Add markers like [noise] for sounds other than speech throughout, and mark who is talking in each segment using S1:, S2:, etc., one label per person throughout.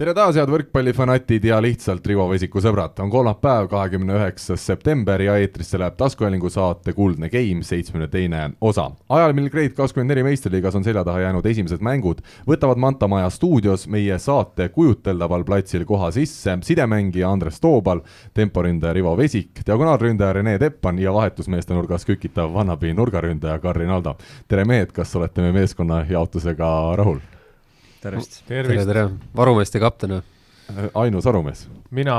S1: tere taas, head võrkpallifanatid ja lihtsalt Rivo Vesiku sõbrad, on kolmapäev, kahekümne üheksas september ja eetrisse läheb taskuhäälingu saate Kuldne Game, seitsmekümne teine osa. ajal, mil Grade kakskümmend neli meistriliigas on selja taha jäänud esimesed mängud, võtavad Manta Maja stuudios meie saate kujuteldaval platsil koha sisse sidemängija Andres Toobal, temporündaja Rivo Vesik, diagonaalründaja Rene Teppan ja vahetusmeeste nurgas kükitav Vannabi nurgaründaja Karin Aldo. tere mehed, kas olete meie meeskonna jaotusega rahul?
S2: Tervist! tere, tere! varumeeste kapten või?
S1: ainus arumees.
S3: mina,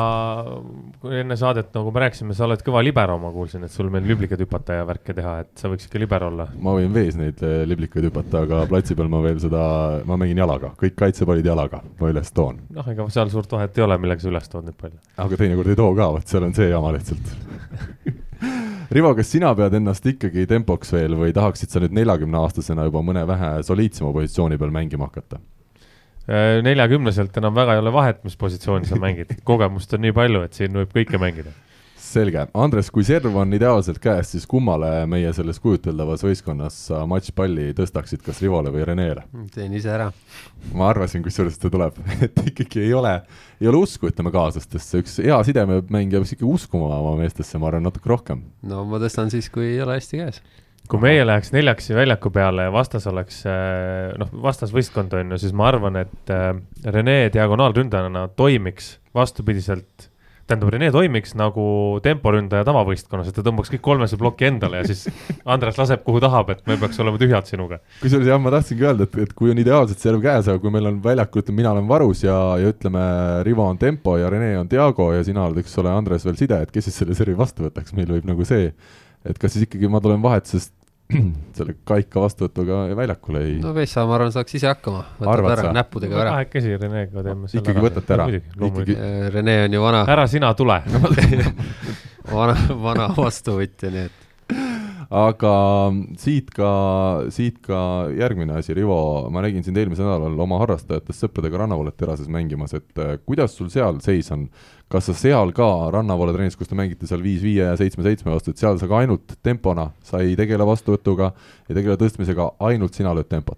S3: enne saadet, nagu me rääkisime, sa oled kõva libero, ma kuulsin, et sul meil liblikaid hüpata ja värke teha, et sa võiks ikka libero olla.
S1: ma võin vees neid eh, liblikaid hüpata, aga platsi peal ma veel seda, ma mängin jalaga, kõik kaitsepallid jalaga, ma üles toon.
S3: noh, ega seal suurt vahet ei ole, millega sa üles tood neid palle.
S1: aga teinekord ei too ka, vot seal on see jama lihtsalt [laughs] Rivo, kas sina pead ennast ikkagi tempoks veel või tahaksid sa nüüd neljakümne aastasena juba mõne vähe soliidsema positsiooni peal mängima hakata?
S3: Äh, neljakümneselt enam väga ei ole vahet, mis positsiooni sa mängid, [laughs] kogemust on nii palju, et siin võib kõike mängida.
S1: selge, Andres, kui serv on ideaalselt käes, siis kummale meie selles kujuteldavas võistkonnas sa matšpalli tõstaksid, kas Rivole või Renele?
S2: teen ise ära.
S1: ma arvasin, kusjuures ta tuleb [laughs] et ikkagi ei ole, ei ole usku, ütleme kaaslastesse, üks hea sidememängija peaks ikka uskuma oma meestesse, ma arvan, natuke rohkem.
S2: no ma tõstan siis, kui ei ole hästi käes
S3: kui meie läheks neljaksi väljaku peale ja vastas oleks äh, noh, vastasvõistkond on ju, siis ma arvan, et äh, Rene diagonaalründajana toimiks vastupidiselt tähendab, Rene toimiks nagu temporündaja tavavõistkonnas, et ta tõmbaks kõik kolmese ploki endale ja siis [laughs] Andres laseb, kuhu tahab, et me peaks olema tühjad sinuga.
S1: kusjuures jah, ma tahtsingi öelda, et, et kui on ideaalselt serv käes, aga kui meil on väljakul, ütleme, mina olen varus ja, ja ütleme, Rivo on tempo ja Rene on Diago ja sina oled, eks ole, Andres veel side, et kes siis selle servi vastu võtaks, meil võib nagu see et kas siis ikkagi ma tulen vahetusest [clears throat] selle kaika vastuvõtuga väljakule ei.
S2: no Vessa, ma arvan, saaks ise hakkama, võtab ära sa? näppudega ära.
S3: kahekesi Renega teeme
S1: selle ikkagi võtate ära?
S2: ikkagi. Rene on ju vana.
S3: ära sina tule [laughs]
S2: vana, vana vastuvõtja, nii et
S1: aga siit ka, siit ka järgmine asi, Rivo, ma nägin sind eelmisel nädalal oma harrastajatest sõpradega rannavalet terases mängimas, et äh, kuidas sul seal seis on? kas sa seal ka rannavalle trennis, kus te mängite seal viis viie ja seitsme seitsme vastu, et seal sa ka ainult tempona, sa ei tegele vastuvõtuga, ei tegele tõstmisega, ainult sina lööd tempot?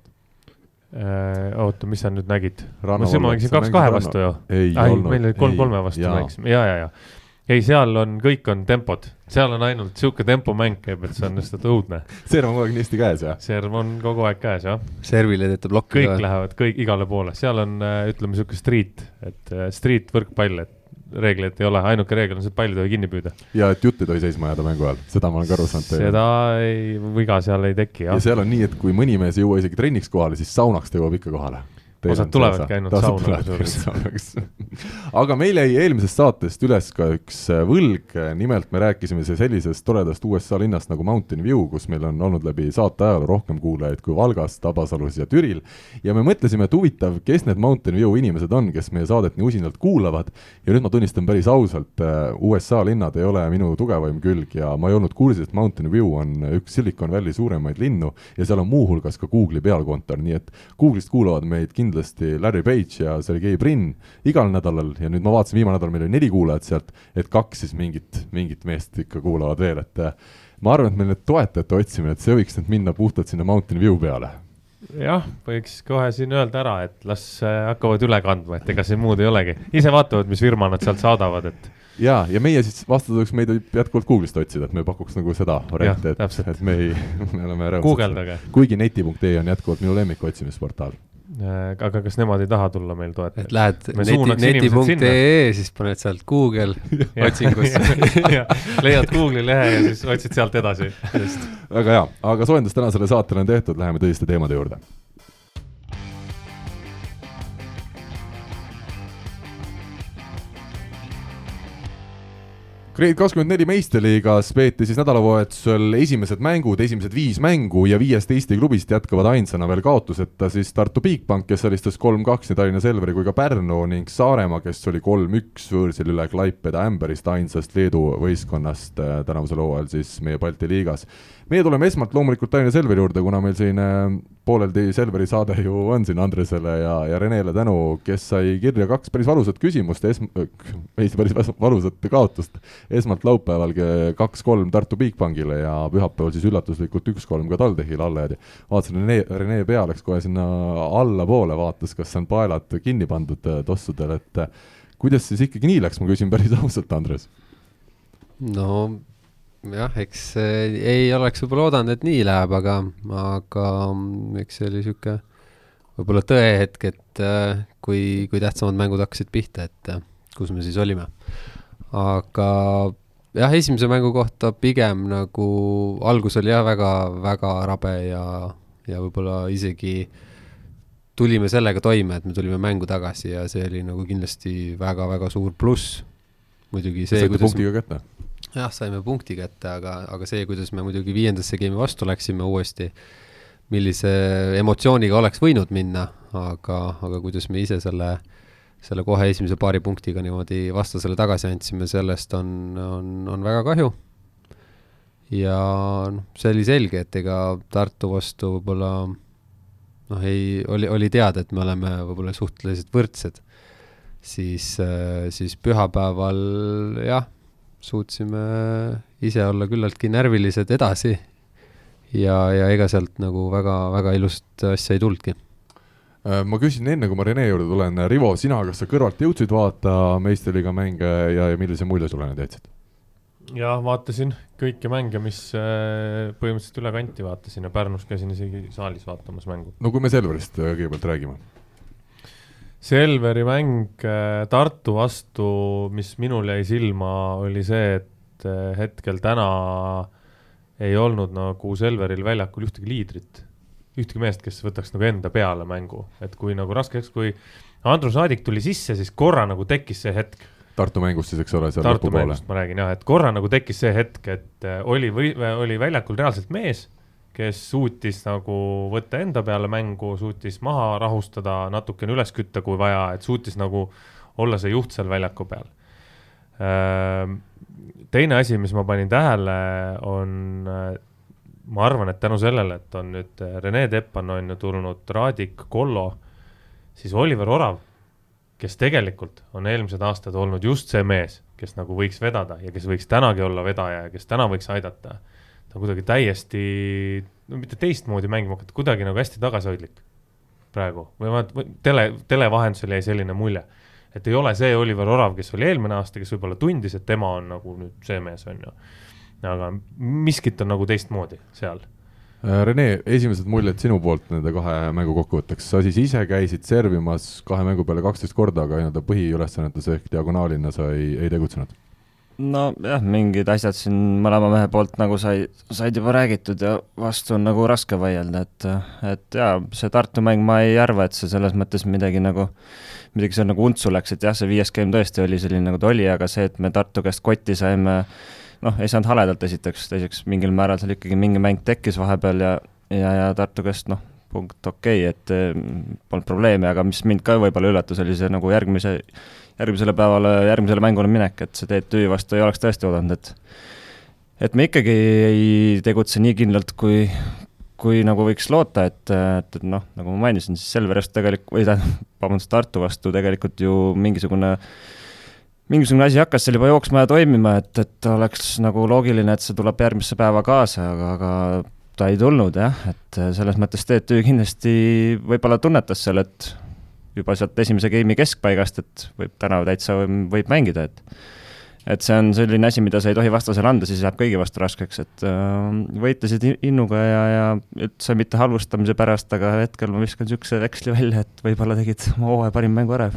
S3: Äh, oota, mis sa nüüd nägid? ma mängisin kaks kahe vastu ju. ei, ei, meil oli kolm kolme vastu mängisime, ja, ja, ja ei, seal on, kõik on tempod, seal on ainult sihuke tempomäng käib, et see on lihtsalt õudne.
S1: serv on kogu aeg nii hästi käes, jah?
S3: serv on kogu aeg käes, jah.
S2: servile teete plokki
S3: kõik ka. lähevad kõik igale poole, seal on, äh, ütleme sihuke street, et äh, street võrkpall, et reegleid ei ole, ainuke reegel on see, et pall ei tohi kinni püüda.
S1: ja et jutt ei tohi seisma jääda mängu ajal, seda ma olen ka aru saanud.
S3: seda ei, viga seal ei teki, jah.
S1: ja seal on nii, et kui mõni mees ei jõua isegi trenniks kohale, siis saunaks ta jõuab ikka kohale
S3: osad tulevadki ainult sauna. [laughs]
S1: aga meil jäi eelmisest saatest üles ka üks äh, võlg, nimelt me rääkisime sellisest toredast USA linnast nagu Mountain View, kus meil on olnud läbi saate ajaloo rohkem kuulajaid kui Valgas, Tabasalus ja Türil. ja me mõtlesime, et huvitav, kes need Mountain View inimesed on, kes meie saadet nii usinalt kuulavad. ja nüüd ma tunnistan päris ausalt, äh, USA linnad ei ole minu tugevaim külg ja ma ei olnud kursis, et Mountain View on üks Silicon Valley suuremaid linnu ja seal on muuhulgas ka Google'i pealkontor, nii et Google'ist kuulavad meid kindlasti kindlasti Larry Page ja Sergei Brin igal nädalal ja nüüd ma vaatasin, viimane nädal meil oli neli kuulajat sealt, et kaks siis mingit, mingit meest ikka kuulavad veel, et äh, ma arvan, et meil need toetajate otsimine, et see võiks nüüd minna puhtalt sinna Mountain View peale
S3: jah, võiks kohe siin öelda ära, et las äh, hakkavad üle kandma, et ega siin muud ei olegi. ise vaatavad, mis firma nad sealt saadavad, et.
S1: ja, ja meie siis vastuseks meid jätkuvalt Google'ist otsida, et me pakuks nagu seda varianti, et, et me ei, [laughs] me oleme
S3: rõõmsad. guugeldage.
S1: kuigi neti.ee on jätkuvalt minu lemmik otsimisportaal
S3: aga kas nemad ei taha tulla meil toetajaks?
S2: et lähed neti, neti.ee, siis paned sealt Google [laughs] otsingusse. [laughs]
S3: Leiad Google'i lehe ja siis otsid sealt edasi.
S1: väga hea, aga soojendus tänasele saatele on tehtud, läheme tõsiste teemade juurde Grade kakskümmend neli meistriliigas peeti siis nädalavahetusel esimesed mängud, esimesed viis mängu ja viiest Eesti klubist jätkavad ainsana veel kaotuseta siis Tartu Bigbank, kes alistas kolm-kaks nii Tallinna Selveri kui ka Pärnu ning Saaremaa, kes oli kolm-üks võõrsil üle Klaipeda Ämberist, ainsast Leedu võistkonnast äh, tänavusel hooajal siis meie Balti liigas meie tuleme esmalt loomulikult Tallinna Selveri juurde, kuna meil siin äh, pooleldi Selveri saade ju on siin Andresele ja, ja Renele tänu, kes sai kirja kaks päris valusat küsimust, esm-, ei [laughs] päris valusat kaotust. Esmalt laupäeval kaks-kolm Tartu Bigbankile ja pühapäeval siis üllatuslikult üks-kolm ka TalTechile alla jäädi. vaatasin, Rene, Rene pea läks kohe sinna allapoole, vaatas, kas on paelad kinni pandud äh, tossudel, et äh, kuidas siis ikkagi nii läks, ma küsin päris [laughs] ausalt, Andres.
S2: no jah, eks ei oleks võib-olla oodanud, et nii läheb, aga, aga mm, eks see oli sihuke võib-olla tõehetk, et äh, kui, kui tähtsamad mängud hakkasid pihta, et kus me siis olime. Aga jah, esimese mängu kohta pigem nagu algus oli jah, väga-väga rabe ja, ja võib-olla isegi tulime sellega toime, et me tulime mängu tagasi ja see oli nagu kindlasti väga-väga suur pluss. muidugi see.
S1: saite punktiga kätte
S2: jah, saime punkti kätte, aga, aga see, kuidas me muidugi viiendasse game'i vastu läksime uuesti, millise emotsiooniga oleks võinud minna, aga, aga kuidas me ise selle, selle kohe esimese paari punktiga niimoodi vastasele tagasi andsime, sellest on, on, on väga kahju. ja noh, see oli selge, et ega Tartu vastu võib-olla noh, ei, oli, oli teada, et me oleme võib-olla suhteliselt võrdsed, siis, siis pühapäeval jah suutsime ise olla küllaltki närvilised edasi. Ja, ja ega sealt nagu väga, väga ilust asja ei tulnudki.
S1: äh, ma küsin enne, kui ma Rene juurde tulen, Rivo, sina, kas sa kõrvalt jõudsid vaadata meistriliiga mänge ja, ja millise mulje sulle need jätsid?
S3: jah, vaatasin kõiki mänge, mis äh, põhimõtteliselt üle kanti vaatasin ja Pärnus käisin isegi saalis vaatamas mängu.
S1: no kui me Selverist äh, kõigepealt räägime
S3: Selveri mäng äh, Tartu vastu, mis minul jäi silma, oli see, et äh, hetkel täna ei olnud nagu Selveril väljakul ühtegi liidrit, ühtegi meest, kes võtaks nagu enda peale mängu, et kui nagu raskeks, kui Andrus Naadik tuli sisse, siis korra nagu tekkis see hetk.
S1: Tartu mängust siis, eks ole,
S3: seal lõpupoole. ma räägin jah, et korra nagu tekkis see hetk, et äh, oli või oli väljakul reaalselt mees kes suutis nagu võtta enda peale mängu, suutis maha rahustada, natukene üles kütta, kui vaja, et suutis nagu olla see juht seal väljaku peal. Ehm, teine asi, mis ma panin tähele, on, ma arvan, et tänu sellele, et on nüüd Rene Teppan on ju tulnud, Raadik, Kollo, siis Oliver Orav, kes tegelikult on eelmised aastad olnud just see mees, kes nagu võiks vedada ja kes võiks tänagi olla vedaja ja kes täna võiks aidata ta kuidagi täiesti, no mitte teistmoodi mängima hakata, kuidagi nagu hästi tagasihoidlik praegu või ma, tele, tele vahendusel jäi selline mulje. et ei ole see Oliver Orav, kes oli eelmine aasta, kes võib-olla tundis, et tema on nagu nüüd see mees, on ju. Aga miskit on nagu teistmoodi seal.
S1: Äh, Rene, esimesed muljed sinu poolt nende kahe mängu kokkuvõtteks, sa siis ise käisid servimas kahe mängu peale kaksteist korda, aga nii-öelda põhiülesannetes ehk diagonaalina sa ei, ei tegutsenud.
S4: Nojah, mingid asjad siin mõlema mehe poolt nagu sai, said juba räägitud ja vastu on nagu raske vaielda, et, et jaa, see Tartu mäng, ma ei arva, et see selles mõttes midagi nagu, midagi seal nagu untsu läks, et jah, see viies game tõesti oli selline, nagu ta oli, aga see, et me Tartu käest kotti saime, noh, ei saanud haledalt esiteks, teiseks mingil määral seal ikkagi mingi mäng tekkis vahepeal ja, ja, ja Tartu käest noh, punkt okei okay,, et polnud probleemi, aga mis mind ka võib-olla üllatas, oli see nagu järgmise järgmisele päevale, järgmisele mängule minek, et see TTÜ vastu ei oleks tõesti oodanud, et et me ikkagi ei tegutse nii kindlalt, kui, kui nagu võiks loota, et, et, et noh, nagu ma mainisin, siis Selver just tegelikult, või tähendab, vabandust, Tartu vastu tegelikult ju mingisugune mingisugune asi hakkas seal juba jooksma ja toimima, et, et oleks nagu loogiline, et see tuleb järgmisse päeva kaasa, aga, aga ta ei tulnud jah, et selles mõttes TTÜ kindlasti võib-olla tunnetas seal, et juba sealt esimese game'i keskpaigast, et võib täna täitsa võib mängida, et et see on selline asi, mida sa ei tohi vastasele anda, siis läheb kõigi vastu raskeks, et äh, võitlesid innuga ja, ja üldse mitte halvustamise pärast, aga hetkel ma viskan niisuguse veksli välja, et võib-olla tegid oma hooaja parim mängu ära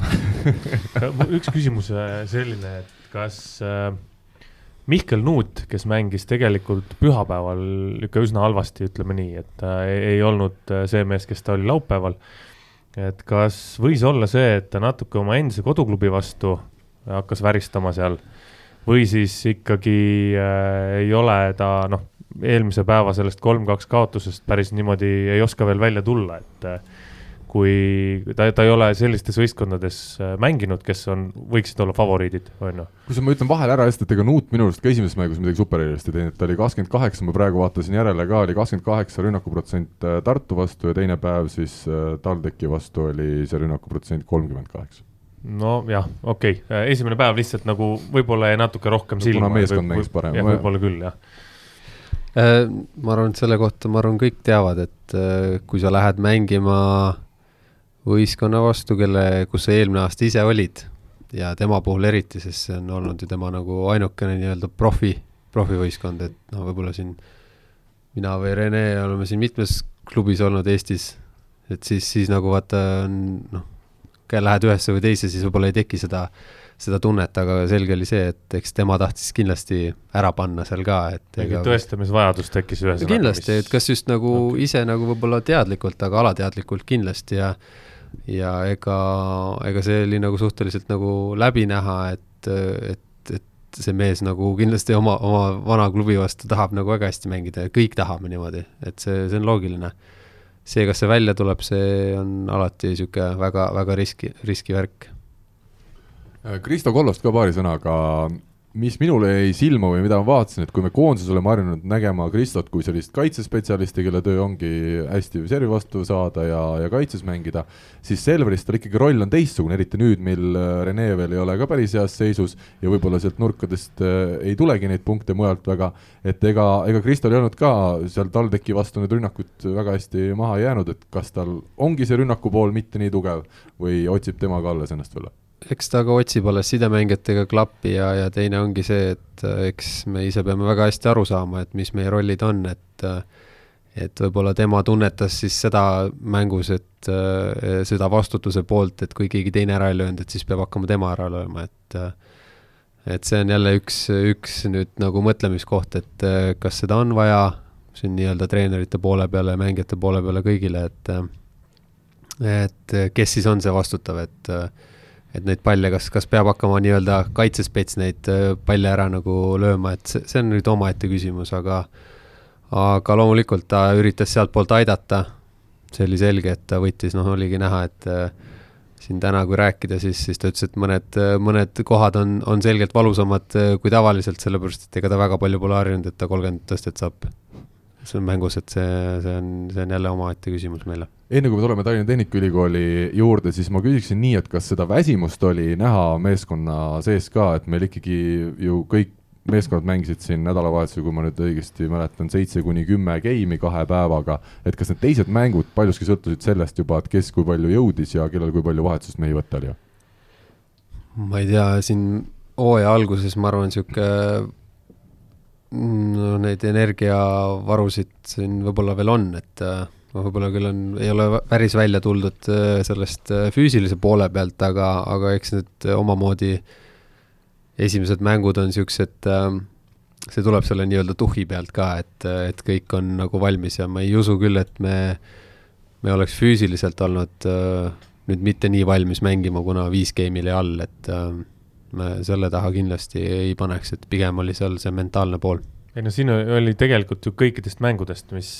S4: [laughs]
S3: üks küsimus äh, selline, et kas äh, Mihkel Nuut, kes mängis tegelikult pühapäeval ikka üsna halvasti, ütleme nii, et äh, ei olnud äh, see mees, kes ta oli laupäeval äh,, et kas võis olla see, et ta natuke oma endise koduklubi vastu hakkas väristama seal või siis ikkagi äh, ei ole ta noh, eelmise päeva sellest kolm-kaks kaotusest päris niimoodi ei oska veel välja tulla, et äh, kui ta, ta ei ole sellistes võistkondades äh, mänginud, kes on, võiksid olla favoriidid, on ju.
S1: kusjuures ma ütlen vahele ära hästi, et ega Nuut minu arust ka esimeses mängus midagi supererilist ei teinud, ta oli kakskümmend kaheksa, ma praegu vaatasin järele ka, oli kakskümmend kaheksa rünnakuprotsent äh, Tartu vastu ja teine päev siis äh, TalTechi vastu oli see rünnakuprotsent kolmkümmend kaheksa
S3: nojah, okei okay., esimene päev lihtsalt nagu võib-olla jäi natuke rohkem silma.
S1: kuna meeskond mängis parem.
S3: võib-olla küll, jah
S2: ma arvan, et selle kohta, ma arvan, kõik teavad, et kui sa lähed mängima võistkonna vastu, kelle, kus sa eelmine aasta ise olid ja tema puhul eriti, sest see on olnud ju tema nagu ainukene nii-öelda profi, profivõistkond, et noh, võib-olla siin mina või Rene oleme siin mitmes klubis olnud Eestis, et siis, siis nagu vaata on noh, lähed ühesse või teise, siis võib-olla ei teki seda, seda tunnet, aga selge oli see, et eks tema tahtis kindlasti ära panna seal ka, et
S3: mingi tõestamisvajadus tekkis ühesõnaga.
S2: kindlasti, et kas just nagu okay. ise nagu võib-olla teadlikult, aga alateadlikult kindlasti ja ja ega, ega see oli nagu suhteliselt nagu läbi näha, et, et, et see mees nagu kindlasti oma, oma vana klubi vastu tahab nagu väga hästi mängida ja kõik tahame niimoodi, et see, see on loogiline. See, kas see välja tuleb, see on alati niisugune väga, väga riski, riskivärk.
S1: Kristo Kollost ka paari sõnaga mis minule jäi silma või mida ma vaatasin, et kui me koondises oleme harjunud nägema Kristot kui sellist kaitsespetsialisti, kelle töö ongi hästi servi vastu saada ja, ja kaitses mängida, siis Selveris tal ikkagi roll on teistsugune, eriti nüüd, mil äh, Rene veel ei ole ka päris heas seisus ja võib-olla sealt nurkadest äh, ei tulegi neid punkte mujalt väga, et ega, ega Kristol ei olnud ka seal TalTechi vastu need rünnakud väga hästi maha jäänud, et kas tal ongi see rünnaku pool mitte nii tugev või otsib tema ka alles ennast veel?
S2: Eks ta ka otsib alles sidemängijatega klappi ja, ja teine ongi see, et äh, eks me ise peame väga hästi aru saama, et mis meie rollid on, et äh, et võib-olla tema tunnetas siis seda mängus, et äh, seda vastutuse poolt, et kui keegi teine ära ei löönud, et siis peab hakkama tema ära lööma, et et see on jälle üks, üks nüüd nagu mõtlemiskoht, et kas seda on vaja siin nii-öelda treenerite poole peale ja mängijate poole peale kõigile, et et kes siis on see vastutav, et äh, et neid palle, kas, kas peab hakkama nii-öelda kaitsespets neid äh, palle ära nagu lööma, et see, see on nüüd omaette küsimus, aga aga loomulikult ta üritas sealtpoolt aidata, see oli selge, et ta võttis, noh, oligi näha, et äh, siin täna, kui rääkida, siis, siis ta ütles, et mõned, mõned kohad on, on selgelt valusamad äh, kui tavaliselt, sellepärast et ega ta väga palju pole harjunud, et ta kolmkümmend tõstet saab see on mängus, et see, see on, see on jälle omaette küsimus meile.
S1: Enne kui me tuleme Tallinna Tehnikaülikooli juurde, siis ma küsiksin nii, et kas seda väsimust oli näha meeskonna sees ka, et meil ikkagi ju kõik meeskonnad mängisid siin nädalavahetusel, kui ma nüüd õigesti mäletan, seitse kuni kümme geimi kahe päevaga, et kas need teised mängud paljuski sõltusid sellest juba, et kes kui palju jõudis ja kellel kui palju vahetusest mehi võtta oli?
S2: ma ei tea, siin hooaja alguses ma arvan, niisugune no neid energiavarusid siin võib-olla veel on, et äh, võib-olla küll on, ei ole päris välja tuldud äh, sellest äh, füüsilise poole pealt, aga, aga eks need omamoodi esimesed mängud on niisugused, see tuleb selle nii-öelda tuhhi pealt ka, et, et kõik on nagu valmis ja ma ei usu küll, et me, me oleks füüsiliselt olnud nüüd mitte nii valmis mängima, kuna viis game'i oli all, et me selle taha kindlasti ei paneks, et pigem oli seal see mentaalne pool.
S3: Ei no siin oli tegelikult ju kõikidest mängudest, mis,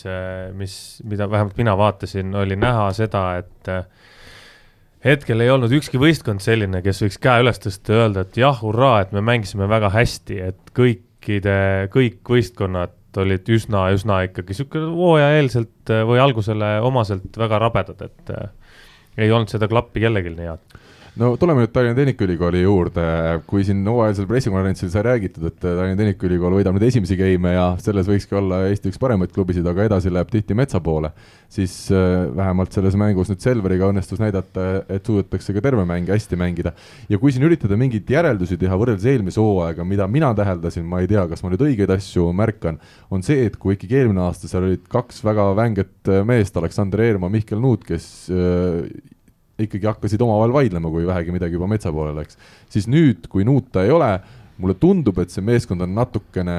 S3: mis, mida vähemalt mina vaatasin, oli näha seda, et hetkel ei olnud ükski võistkond selline, kes võiks käe üles tõsta ja öelda, et jah, hurraa, et me mängisime väga hästi, et kõikide, kõik võistkonnad olid üsna, üsna ikkagi sihuke hooajaeelselt või algusele omaselt väga rabedad, et ei olnud seda klappi kellelgi nii head
S1: no tuleme nüüd Tallinna Tehnikaülikooli juurde, kui siin hooajalisel pressikonverentsil sai räägitud, et Tallinna Tehnikaülikool võidab nüüd esimesi game'e ja selles võikski olla Eesti üks paremaid klubisid, aga edasi läheb tihti metsa poole, siis äh, vähemalt selles mängus nüüd Selveriga õnnestus näidata, et suudetakse ka terve mäng hästi mängida. ja kui siin üritada mingeid järeldusi teha võrreldes eelmise hooajaga, mida mina täheldasin, ma ei tea, kas ma nüüd õigeid asju märkan, on see, et kui ikkagi eelmine aasta seal olid kaks väga vänget meest, Aleksander Eermaa, Mihkel Nuut, kes äh, ikkagi hakkasid omavahel vaidlema, kui vähegi midagi juba metsa poole läks. siis nüüd, kui Nuuta ei ole, mulle tundub, et see meeskond on natukene,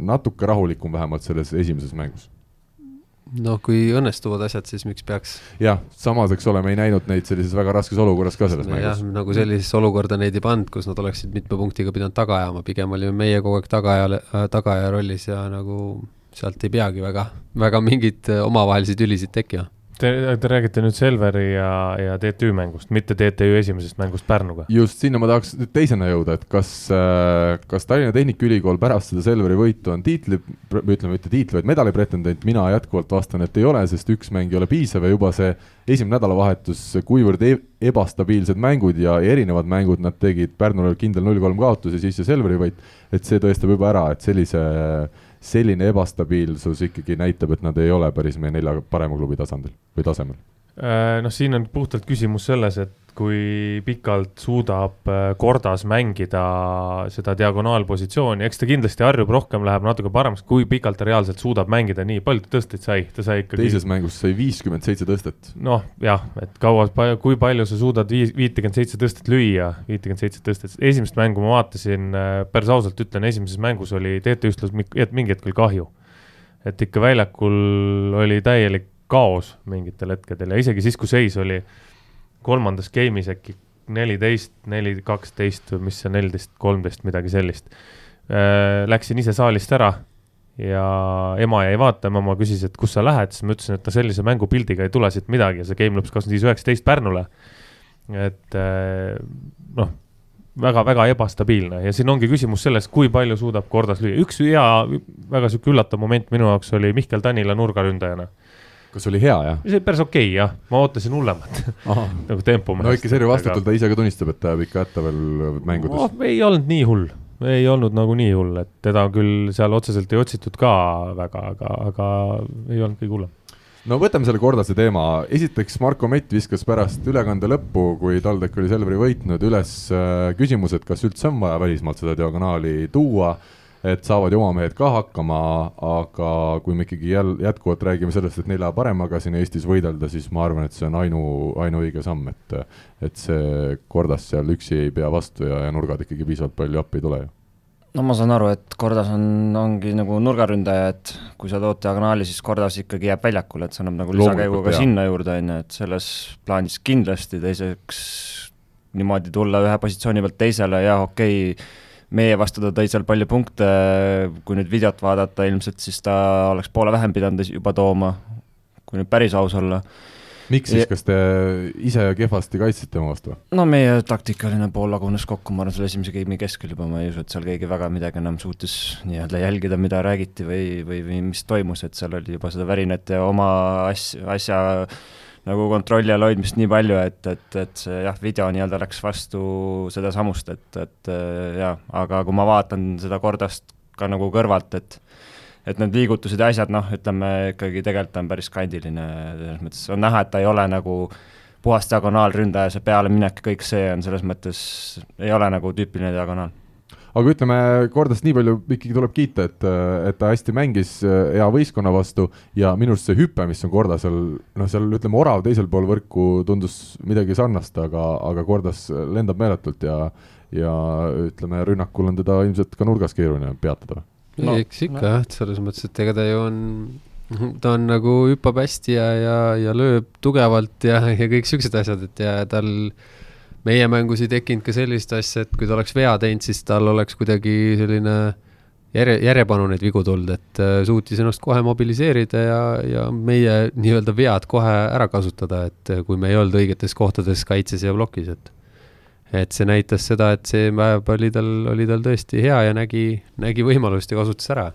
S1: natuke rahulikum vähemalt selles esimeses mängus.
S2: noh, kui õnnestuvad asjad, siis miks peaks?
S1: jah, samas, eks ole, me ei näinud neid sellises väga raskes olukorras ka selles mängus.
S2: nagu sellisesse olukorda neid ei pannud, kus nad oleksid mitme punktiga pidanud taga ajama, pigem olime meie kogu aeg tagaaja, tagaaja rollis ja nagu sealt ei peagi väga, väga mingeid omavahelisi tülisid tekkima
S3: Te, te räägite nüüd Selveri ja, ja TTÜ mängust, mitte TTÜ esimesest mängust Pärnuga.
S1: just, sinna ma tahaks nüüd teisena jõuda, et kas, äh, kas Tallinna Tehnikaülikool pärast seda Selveri võitu on tiitli, ütleme mitte tiitli, vaid medali pretendent, mina jätkuvalt vastan, et ei ole, sest üks mäng ei ole piisav ja juba see esimene nädalavahetus, kuivõrd e ebastabiilsed mängud ja erinevad mängud nad tegid, Pärnul oli kindel null-kolm kaotus ja siis see Selveri võit, et see tõestab juba ära, et sellise selline ebastabiilsus ikkagi näitab, et nad ei ole päris meie nelja parema klubi tasandil või tasemel?
S3: Äh, noh, siin on puhtalt küsimus selles, et kui pikalt suudab Kordas äh, mängida seda diagonaalpositsiooni, eks ta kindlasti harjub rohkem, läheb natuke paremaks, kui pikalt ta reaalselt suudab mängida, nii palju ta tõsteid sai, ta sai ikkagi.
S1: teises mängus sai viiskümmend seitse tõstet.
S3: noh, jah, et kaua, kui palju sa suudad viis, viitekümmet seitse tõstet lüüa, viitekümmet seitse tõstet, esimest mängu ma vaatasin, äh, päris ausalt ütlen, esimeses mängus oli TT-üstlus mingi hetk oli kahju. et ikka väljakul oli täielik kaos mingitel hetkedel ja isegi siis, kui seis oli kolmandas game'is äkki neliteist, neli, kaksteist või mis see neliteist, kolmteist, midagi sellist. Äh, läksin ise saalist ära ja ema jäi vaatama, ema küsis, et kus sa lähed, siis ma ütlesin, et no sellise mängupildiga ei tule siit midagi ja see game lõppes kakskümmend viis, üheksateist Pärnule. et äh, noh, väga-väga ebastabiilne ja siin ongi küsimus selles, kui palju suudab kordas lüüa, üks hea, väga sihuke üllatav moment minu jaoks oli Mihkel Tanila nurgaründajana
S1: kas oli hea, jah?
S3: see oli päris okei okay,, jah, ma ootasin hullemat. [laughs] Nagu tempo
S1: meelest. no ikka Serju vastutul ta ise ka tunnistab, et ta jääb ikka hätta veel mängudes
S3: oh,. ei olnud nii hull, ei olnud nagu nii hull, et teda küll seal otseselt ei otsitud ka väga, aga, aga ei olnud kõige hullem.
S1: No võtame selle Kordase teema, esiteks Marko Mett viskas pärast ülekande lõppu, kui TalTech oli Selveri võitnud, üles äh, küsimuse, et kas üldse on vaja välismaalt seda diagonaali tuua et saavad ju oma mehed ka hakkama, aga kui me ikkagi jälle jätkuvalt räägime sellest, et nelja paremaga siin Eestis võidelda, siis ma arvan, et see on ainu, ainuõige samm, et et see Kordas seal üksi ei pea vastu ja, ja nurgad ikkagi piisavalt palju appi ei tule ju.
S4: No ma saan aru, et Kordas on, ongi nagu nurgaründaja, et kui sa tood diagonaali, siis Kordas ikkagi jääb väljakule, et see annab nagu lisakäigu ka sinna juurde, on ju, et selles plaanis kindlasti, teiseks niimoodi tulla ühe positsiooni pealt teisele, jah, okei okay,, meie vastu ta tõi seal palju punkte, kui nüüd videot vaadata, ilmselt siis ta oleks poole vähem pidanud juba tooma, kui nüüd päris aus olla.
S1: miks siis, kas te ise kehvasti kaitsite oma vastu?
S4: no meie taktikaline pool lagunes kokku, ma arvan, selle esimese game'i keskel juba, ma ei usu, et seal keegi väga midagi enam suutis nii-öelda jälgida, mida räägiti või, või, või mis toimus, et seal oli juba seda värinat ja oma asja, asja nagu kontrolli all hoidmist nii palju, et, et, et see jah, video nii-öelda läks vastu sedasamust, et, et äh, jaa, aga kui ma vaatan seda kordast ka nagu kõrvalt, et et need liigutused ja asjad, noh, ütleme ikkagi tegelikult on päris kandiline, selles mõttes. On näha, et ta ei ole nagu puhas diagonaalründaja, see pealeminek ja kõik see on selles mõttes, ei ole nagu tüüpiline diagonaal
S1: aga ütleme, Kordast nii palju ikkagi tuleb kiita, et, et ta hästi mängis äh, hea võistkonna vastu ja minu arust see hüpe, mis on Kordasel, noh, seal ütleme, Orav teisel pool võrku tundus midagi sarnast, aga, aga Kordas lendab meeletult ja ja ütleme, rünnakul on teda ilmselt ka nurgas keeruline peatada.
S2: no eks ikka jah, et selles mõttes, et ega ta ju on ta on nagu hüppab hästi ja, ja, ja lööb tugevalt ja, ja kõik siuksed asjad, et ja tal meie mängus ei tekkinud ka sellist asja, et kui ta oleks vea teinud, siis tal oleks kuidagi selline järje, järjepanu neid vigu tulnud, et äh, suutis ennast kohe mobiliseerida ja, ja meie nii-öelda vead kohe ära kasutada, et äh, kui me ei olnud õigetes kohtades kaitses ja plokis, et et see näitas seda, et see päev oli tal, oli tal tõesti hea ja nägi, nägi võimalust ja kasutas ära.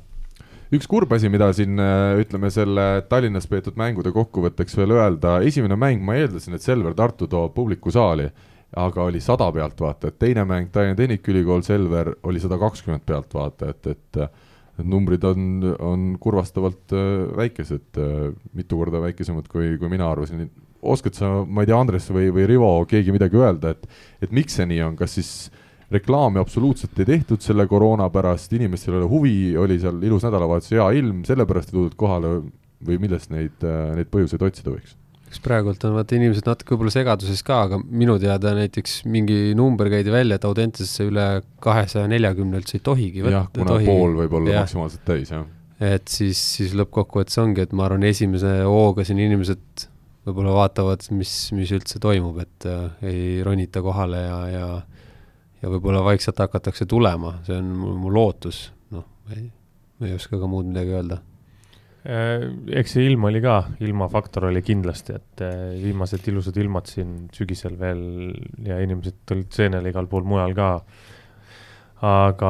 S1: Üks kurb asi, mida siin äh, ütleme selle Tallinnas peetud mängude kokkuvõtteks veel öelda, esimene mäng, ma eeldasin, et Selver Tartu toob publiku saali aga oli sada pealtvaatajat, teine mäng Tallinna Tehnikaülikool Selver oli sada kakskümmend pealtvaatajat, et need numbrid on, on kurvastavalt äh, väikesed, äh, mitu korda väikesemad, kui, kui mina arvasin. oskad sa, ma ei tea, Andres või, või Rivo, keegi midagi öelda, et, et miks see nii on, kas siis reklaami absoluutselt ei tehtud selle koroona pärast, inimestel ei ole huvi, oli seal ilus nädalavahetus, hea ilm, sellepärast ei tuldud kohale või millest neid, äh, neid põhjuseid otsida võiks?
S2: Eks praegult on vaata inimesed natuke võib-olla segaduses ka, aga minu teada näiteks mingi number käidi välja, et Audentesesse üle kahesaja neljakümne üldse ei tohigi
S1: jah, kuna tohi. pool võib olla ja. maksimaalselt täis, jah.
S2: et siis, siis lõppkokkuvõttes ongi, et ma arvan, esimese hooga siin inimesed võib-olla vaatavad, mis, mis üldse toimub, et äh, ei ronita kohale ja, ja ja võib-olla vaikselt hakatakse tulema, see on mu, mu lootus, noh, ei, ei oska ka muud midagi öelda
S3: eks see ilm oli ka, ilmafaktor oli kindlasti, et äh, viimased ilusad ilmad siin sügisel veel ja inimesed tulid seenele igal pool mujal ka. aga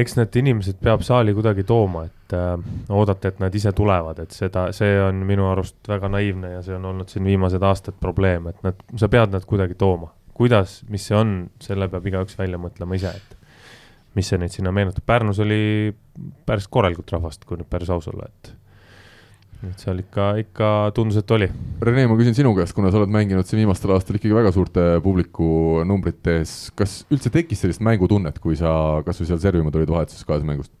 S3: eks need inimesed peab saali kuidagi tooma, et äh, oodata, et nad ise tulevad, et seda, see on minu arust väga naiivne ja see on olnud siin viimased aastad probleem, et nad, sa pead nad kuidagi tooma. kuidas, mis see on, selle peab igaüks välja mõtlema ise, et mis see neid sinna meenutab, Pärnus oli päris korralikult rahvast, kui nüüd päris aus olla, et et seal ikka, ikka tundus, et oli.
S1: Rene, ma küsin sinu käest, kuna sa oled mänginud siin viimastel aastatel ikkagi väga suurte publiku numbrite ees, kas üldse tekkis sellist mängutunnet, kui sa kasvõi seal Servimaa tulid vahetuses kaasmängust?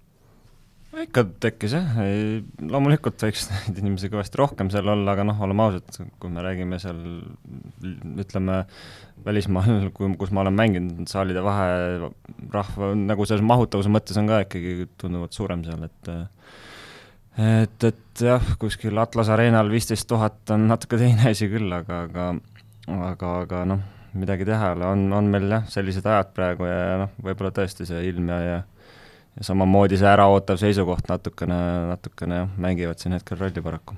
S4: Ikka tekkis jah, loomulikult võiks [laughs] neid inimesi kõvasti rohkem seal olla, aga noh, oleme ausad, kui me räägime seal ütleme, välismaal, kus ma olen mänginud, saalide vahe rahva, nagu selles mahutavuse mõttes on ka ikkagi tunduvalt suurem seal, et et, et jah, kuskil Atlas Arenal viisteist tuhat on natuke teine asi küll, aga, aga aga, aga noh, midagi teha ei ole, on, on meil jah, sellised ajad praegu ja, ja noh, võib-olla tõesti see ilm ja, ja ja samamoodi see äraootav seisukoht natukene, natukene jah, mängivad siin hetkel rolli paraku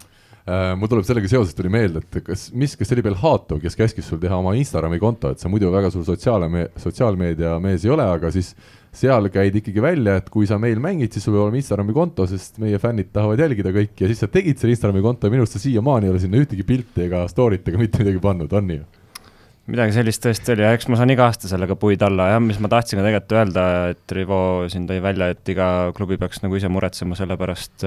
S1: äh, mul tuleb sellega seoses tuli meelde, et kas, mis, kas see oli Belhatov, kes käskis sul teha oma Instagrami konto, et sa muidu väga suur sotsiaalme-, sotsiaalmeedia mees ei ole, aga siis seal käid ikkagi välja, et kui sa meil mängid, siis sul peab olema Instagrami konto, sest meie fännid tahavad jälgida kõiki ja siis sa tegid selle Instagrami konto ja minu arust sa siiamaani ei ole sinna ühtegi pilti ega story't ega mitte midagi pannud, on nii?
S4: Midagi sellist tõesti oli. Ja eks ma saan iga aasta sellega puid alla. Jah, mis ma tahtsin ka tegelikult öelda, et Rivo siin tõi välja, et iga klubi peaks nagu ise muretsema selle pärast,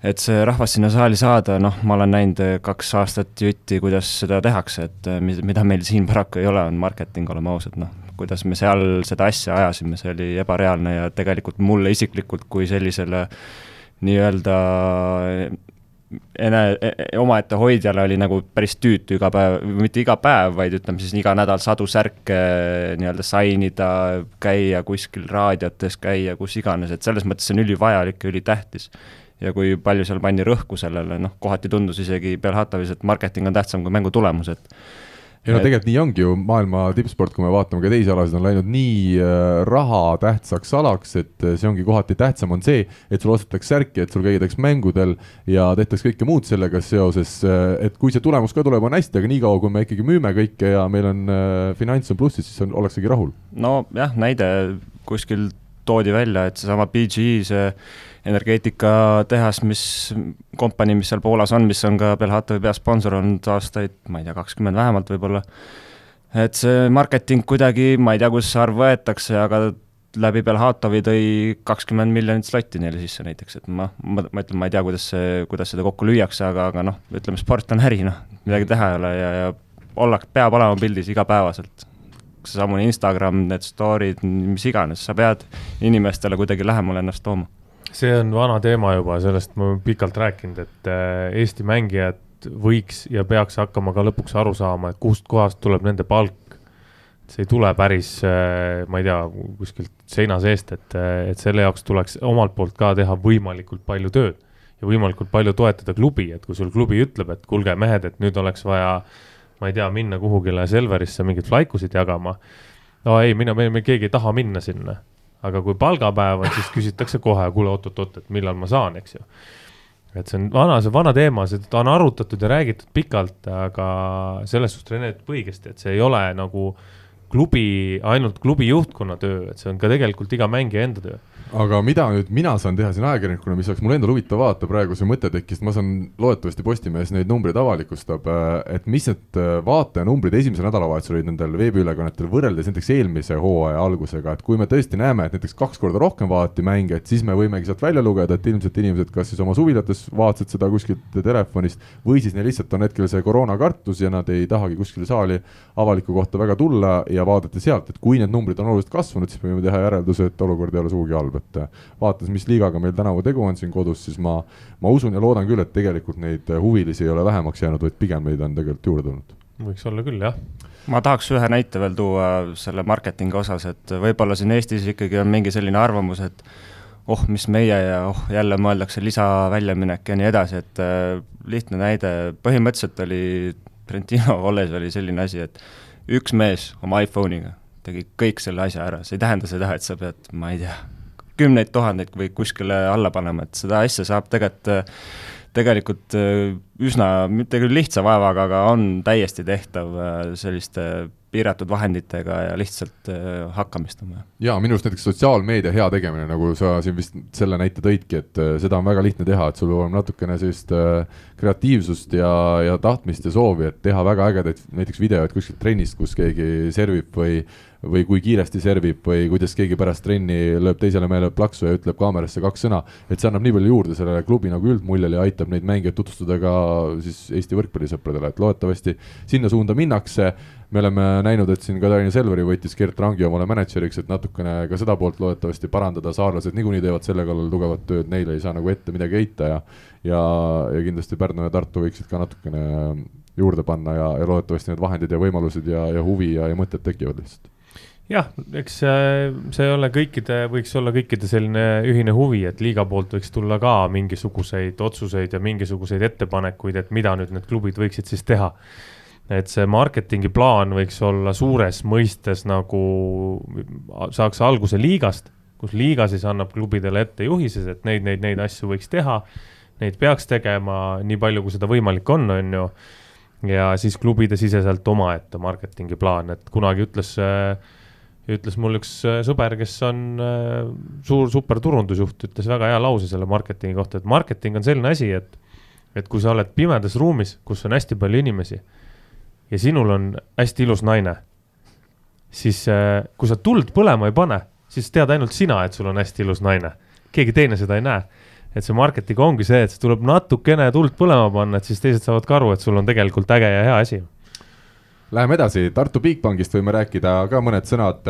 S4: et see rahvas sinna saali saada, noh, ma olen näinud kaks aastat jutti, kuidas seda tehakse, et mida meil siin paraku ei ole, on marketing, oleme ausad, noh, kuidas me seal seda asja ajasime, see oli ebareaalne ja tegelikult mulle isiklikult kui sellisele nii-öelda ene-, e-, e-, omaette hoidjale oli nagu päris tüütu iga päev, mitte iga päev, vaid ütleme siis iga nädal sadu särke nii-öelda sainida, käia kuskil raadiotes, käia kus iganes, et selles mõttes see on ülivajalik ja ülitähtis. ja kui palju seal pandi rõhku sellele, noh, kohati tundus isegi Belhatovis, et marketing on tähtsam kui mängu tulemus, et
S1: ei no tegelikult nii ongi ju, maailma tippsport, kui me vaatame ka teisi alasid, on läinud nii äh, raha tähtsaks alaks, et äh, see ongi kohati tähtsam, on see, et sul ostetakse särki, et sul käidaks mängudel ja tehtaks kõike muud sellega seoses, äh, et kui see tulemus ka tuleb, on hästi, aga niikaua, kui me ikkagi müüme kõike ja meil on finants on plussis, siis on, ollaksegi rahul.
S4: nojah, näide kuskil toodi välja, et seesama BGE, see energeetikatehas, mis, kompanii, mis seal Poolas on, mis on ka Belhatovi peasponsor olnud aastaid, ma ei tea, kakskümmend vähemalt võib-olla, et see marketing kuidagi, ma ei tea, kust see arv võetakse, aga läbi Belhatovi tõi kakskümmend miljonit slotti neile sisse näiteks, et ma, ma, ma ütlen, ma ei tea, kuidas see, kuidas seda kokku lüüakse, aga, aga noh, ütleme, sport on äri, noh, midagi teha ei ole ja, ja ollak-, peab olema pildis igapäevaselt. seesamune Instagram, need story'd, mis iganes, sa pead inimestele kuidagi lähemale ennast tooma
S3: see on vana teema juba, sellest ma olen pikalt rääkinud, et äh, Eesti mängijad võiks ja peaks hakkama ka lõpuks aru saama, et kust kohast tuleb nende palk. see ei tule päris, äh, ma ei tea, kuskilt seina seest, et, äh, et selle jaoks tuleks omalt poolt ka teha võimalikult palju tööd ja võimalikult palju toetada klubi, et kui sul klubi ütleb, et kuulge, mehed, et nüüd oleks vaja, ma ei tea, minna kuhugile Selverisse mingeid flaikusid jagama. no ei, mina, me, me keegi ei taha minna sinna aga kui palgapäev on, siis küsitakse kohe, kuule oot-oot-oot, et millal ma saan, eks ju. et see on vana, see on vana teema, seda on arutatud ja räägitud pikalt, aga selles suhtes Rene ütleb õigesti, et see ei ole nagu klubi, ainult klubi juhtkonna töö, et see on ka tegelikult iga mängija enda töö
S1: aga mida nüüd mina saan teha siin ajakirjanikuna, mis oleks mul endal huvitav vaadata, praegu see mõte tekkis, ma saan loodetavasti Postimehes neid numbreid avalikustab, äh, et mis need äh, vaatajanumbrid esimesel nädalavahetusel olid nendel veebiülekannetel võrreldes näiteks eelmise hooaja algusega, et kui me tõesti näeme, et näiteks kaks korda rohkem vaadati mänge, et siis me võimegi sealt välja lugeda, et ilmselt inimesed kas siis oma suvilates vaatasid seda kuskilt telefonist või siis neil lihtsalt on hetkel see koroonakartus ja nad ei tahagi kuskile saali avaliku kohta väga tulla ja vaadati sealt, et kui need numbrid on oluliselt kasvanud, siis me võime teha järelduse, et olukord ei ole sugugi halb et äh, vaadates, mis liigaga meil tänavu tegu on siin kodus, siis ma, ma usun ja loodan küll, et tegelikult neid huvilisi ei ole vähemaks jäänud, vaid pigem neid on tegelikult juurde tulnud.
S3: võiks olla küll, jah.
S4: Ma tahaks ühe näite veel tuua selle marketingi osas, et võib-olla siin Eestis ikkagi on mingi selline arvamus, et oh, mis meie ja oh, jälle mõeldakse lisaväljaminek ja nii edasi, et äh, lihtne näide, põhimõtteliselt oli Trentino Valles oli selline asi, et üks mees oma iPhone'iga tegi kõik selle asja ära, see ei tähenda seda, et sa pead, ma ei tea, kümneid tuhandeid või kuskile alla panema, et seda asja saab tegelikult tegelikult äh, üsna, mitte küll lihtsa vaevaga, aga on täiesti tehtav äh, selliste piiratud vahenditega ja lihtsalt äh, hakkamist on vaja.
S1: jaa, minu arust näiteks sotsiaalmeedia hea tegemine, nagu sa siin vist selle näite tõidki, et seda on väga lihtne teha, et sul peab olema natukene sellist kreatiivsust ja, ja tahtmist ja soovi, et teha väga ägedaid näiteks videoid kuskilt trennist, kus keegi servib või või kui kiiresti servib või kuidas keegi pärast trenni lööb teisele mehele plaksu ja ütleb kaamerasse kaks sõna, et see annab nii palju juurde sellele klubi nagu üldmuljele ja aitab neid mängijaid tutvustada ka siis Eesti võrkpallisõpradele, et loodetavasti sinna suunda minnakse. Me oleme näinud, et siin Katariina Selveri võttis Gert Rangi omale mänedžeriks, et natukene ka seda poolt loodetavasti parandada, saarlased niikuinii teevad selle kallal tugevat tööd, neile ei saa nagu ette midagi heita ja ja, ja kindlasti Pärnu ja Tartu võiksid ka natukene juurde panna ja, ja loodetavasti need vahendid ja võimalused ja, ja huvi ja, ja mõtted tekivad lihtsalt
S3: jah, eks see ei ole kõikide, võiks olla kõikide selline ühine huvi, et liiga poolt võiks tulla ka mingisuguseid otsuseid ja mingisuguseid ettepanekuid, et mida nüüd need klubid võiksid siis teha et see marketingi plaan võiks olla suures mõistes nagu, saaks alguse liigast, kus liiga siis annab klubidele ette juhised, et neid, neid, neid asju võiks teha. Neid peaks tegema nii palju, kui seda võimalik on, on ju. ja siis klubide siseselt omaette marketingi plaan, et kunagi ütles ütles mul üks sõber, kes on suur super turundusjuht, ütles väga hea lause selle marketingi kohta, et marketing on selline asi, et, et kui sa oled pimedas ruumis, kus on hästi palju inimesi ja sinul on hästi ilus naine, siis äh, kui sa tuld põlema ei pane, siis tead ainult sina, et sul on hästi ilus naine. keegi teine seda ei näe. et see marketing ongi see, et tuleb natukene tuld põlema panna, et siis teised saavad ka aru, et sul on tegelikult äge ja hea asi.
S1: Läheme edasi, Tartu Bigbankist võime rääkida ka mõned sõnad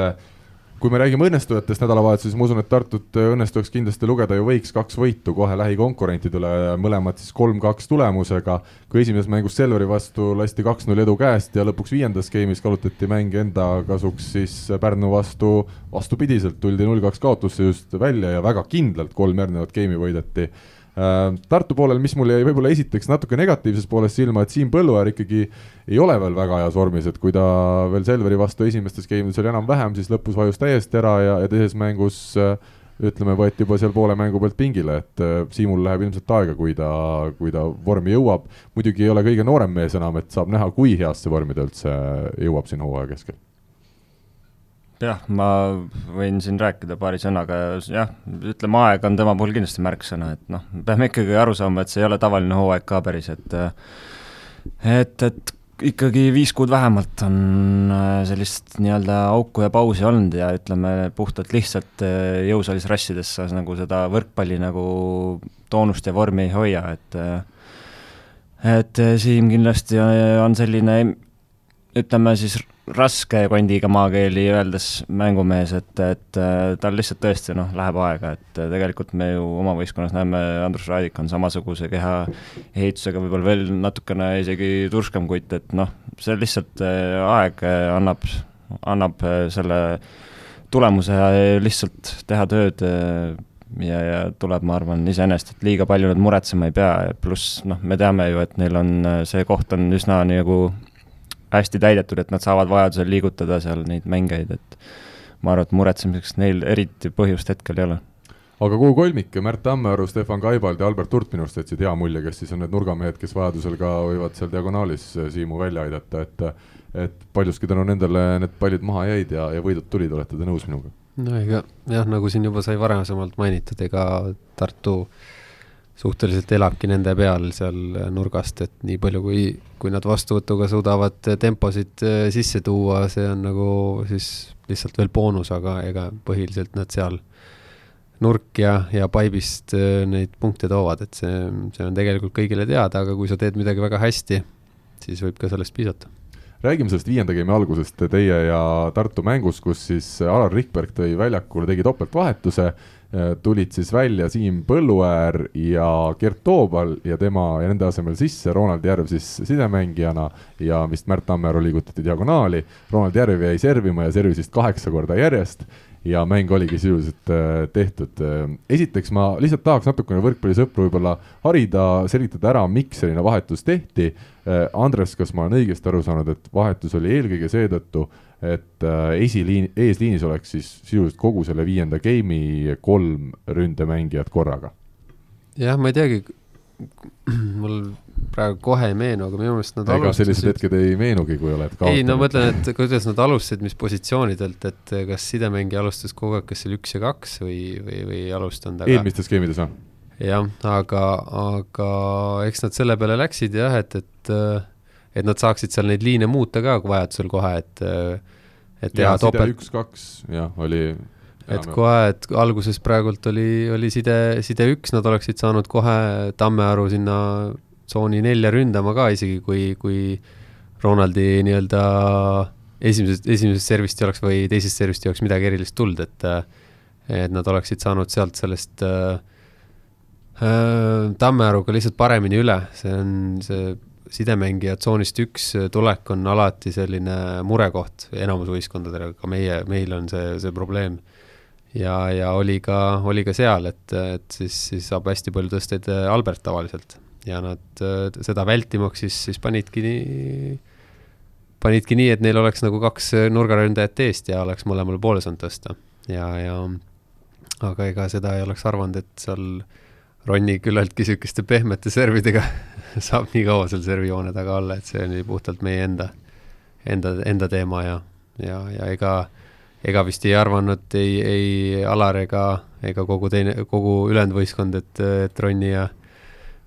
S1: kui me räägime õnnestujatest nädalavahetusel, siis ma usun, et Tartut õnnestuks kindlasti lugeda ju võiks kaks võitu kohe lähikonkurentidele, mõlemad siis kolm-kaks tulemusega. kui esimeses mängus Selveri vastu lasti kaks-null edu käest ja lõpuks viiendas game'is kallutati mäng enda kasuks, siis Pärnu vastu vastupidiselt tuldi null-kaks kaotusse just välja ja väga kindlalt kolm järgnevat game'i võideti Tartu poolel, mis mul jäi võib-olla esiteks natuke negatiivses pooles silma, et Siim Põlluäär ikkagi ei ole veel väga heas vormis, et kui ta veel Selveri vastu esimestes game'ides oli enam-vähem, siis lõpus vajus täiesti ära ja, ja teises mängus äh, ütleme, võeti juba seal poole mängu pealt pingile, et äh, Siimul läheb ilmselt aega, kui ta, kui ta vormi jõuab. muidugi ei ole kõige noorem mees enam, et saab näha, kui heasse vormi ta üldse jõuab siin hooaja keskel
S4: jah, ma võin siin rääkida paari sõnaga, jah, ütleme, aeg on tema puhul kindlasti märksõna, et noh, peame ikkagi aru saama, et see ei ole tavaline hooaeg ka päris, et et, et ikkagi viis kuud vähemalt on äh, sellist nii-öelda auku ja pausi olnud ja ütleme, puhtalt lihtsalt äh, jõusaalis rassides sa nagu seda võrkpalli nagu toonust ja vormi ei hoia, et et Siim kindlasti on selline ütleme siis raske kondiga maakeeli öeldes mängumees, et, et äh, tal lihtsalt tõesti noh, läheb aega, et äh, tegelikult me ju oma võistkonnas näeme, Andrus Raadik on samasuguse keha ehitusega, võib-olla veel natukene isegi turskam kutt, et noh, see lihtsalt äh, aeg annab, annab selle tulemuse lihtsalt teha tööd ja, ja tuleb, ma arvan, iseenesest, et liiga palju nad muretsema ei pea, pluss noh, me teame ju, et neil on, see koht on üsna nagu hästi täidetud, et nad saavad vajadusel liigutada seal neid mängijaid, et ma arvan, et muretsemiseks neil eriti põhjust hetkel ei ole
S1: aga kuhu kolmik, Märt Tammearu, Stefan Kaibald ja Albert Hurt minu arust jätsid hea mulje, kes siis on need nurgamehed, kes vajadusel ka võivad seal diagonaalis Siimu välja aidata, et et paljuski tänu nendele need pallid maha jäid ja, ja võidud tulid, olete te nõus minuga?
S2: no ega jah, nagu siin juba sai varasemalt mainitud, ega Tartu äh, suhteliselt elabki nende peal seal nurgast, et nii palju, kui, kui nad vastuvõtuga suudavad temposid äh, sisse tuua, see on nagu siis lihtsalt veel boonus, aga ega põhiliselt nad seal nurk ja, ja paibist äh, neid punkte toovad, et see, see on tegelikult kõigile teada, aga kui sa teed midagi väga hästi, siis võib ka sellest piisata.
S1: Räägime sellest viienda game'i algusest teie ja Tartu mängus, kus siis Alar Rikberg tõi väljakule, tegi topeltvahetuse tulid siis välja Siim Põlluäär ja Gert Toobal ja tema ja nende asemel sisse Ronald Järv siis sidemängijana ja vist Märt Tammearu liigutati diagonaali. Ronald Järv jäi servima ja servis vist kaheksa korda järjest ja mäng oligi sisuliselt äh, tehtud. esiteks ma lihtsalt tahaks natukene võrkpallisõpru võib-olla harida, selgitada ära, miks selline vahetus tehti. Andres, kas ma olen õigesti aru saanud, et vahetus oli eelkõige seetõttu, et esiliin, eesliinis oleks siis sisuliselt kogu selle viienda game'i kolm ründemängijat korraga?
S2: jah, ma ei teagi, mul praegu kohe ei meenu, aga minu meelest nad
S1: ega alustasid... sellised hetked ei meenugi, kui oled
S2: kaotanud. ei, no mõtlen, et kuidas nad alustasid, mis positsioonidelt, et kas sidemängija alustas kogu aeg, kas seal üks ja kaks või, või, või ei alustanud
S1: aga.... eelmistes skeemides või?
S2: jah, aga, aga eks nad selle peale läksid jah, et, et et nad saaksid seal neid liine muuta ka vajadusel kohe, et et teha topelt.
S1: üks-kaks, jah, oli
S2: et kohe, et alguses praegult oli, oli side, side üks, nad oleksid saanud kohe Tammearu sinna tsooni nelja ründama ka, isegi kui, kui Ronaldi nii-öelda esimesest, esimesest servist ei oleks või teisest servist ei oleks midagi erilist tulnud, et et nad oleksid saanud sealt sellest äh, äh, Tammearuga lihtsalt paremini üle, see on see sidemängija tsoonist üks tulek on alati selline murekoht enamus võistkondadel, ka meie, meil on see, see probleem. Ja, ja oli ka, oli ka seal, et, et siis, siis saab hästi palju tõsteid äh, Albert tavaliselt. Ja nad äh, seda vältimaks siis, siis panidki nii, panidki nii, et neil oleks nagu kaks nurgaründajat eest ja oleks mõlemale poole saanud tõsta. Ja, ja aga ega seda ei oleks arvanud, et seal Ronni küllaltki sihukeste pehmete servidega [laughs] [laughs] saab nii kaua seal servijoone taga olla, et see oli puhtalt meie enda, enda, enda teema ja, ja, ja ega ega vist ei arvanud ei, ei Alar ega, ega kogu teine, kogu ülejäänud võistkond, et, et Ronni ja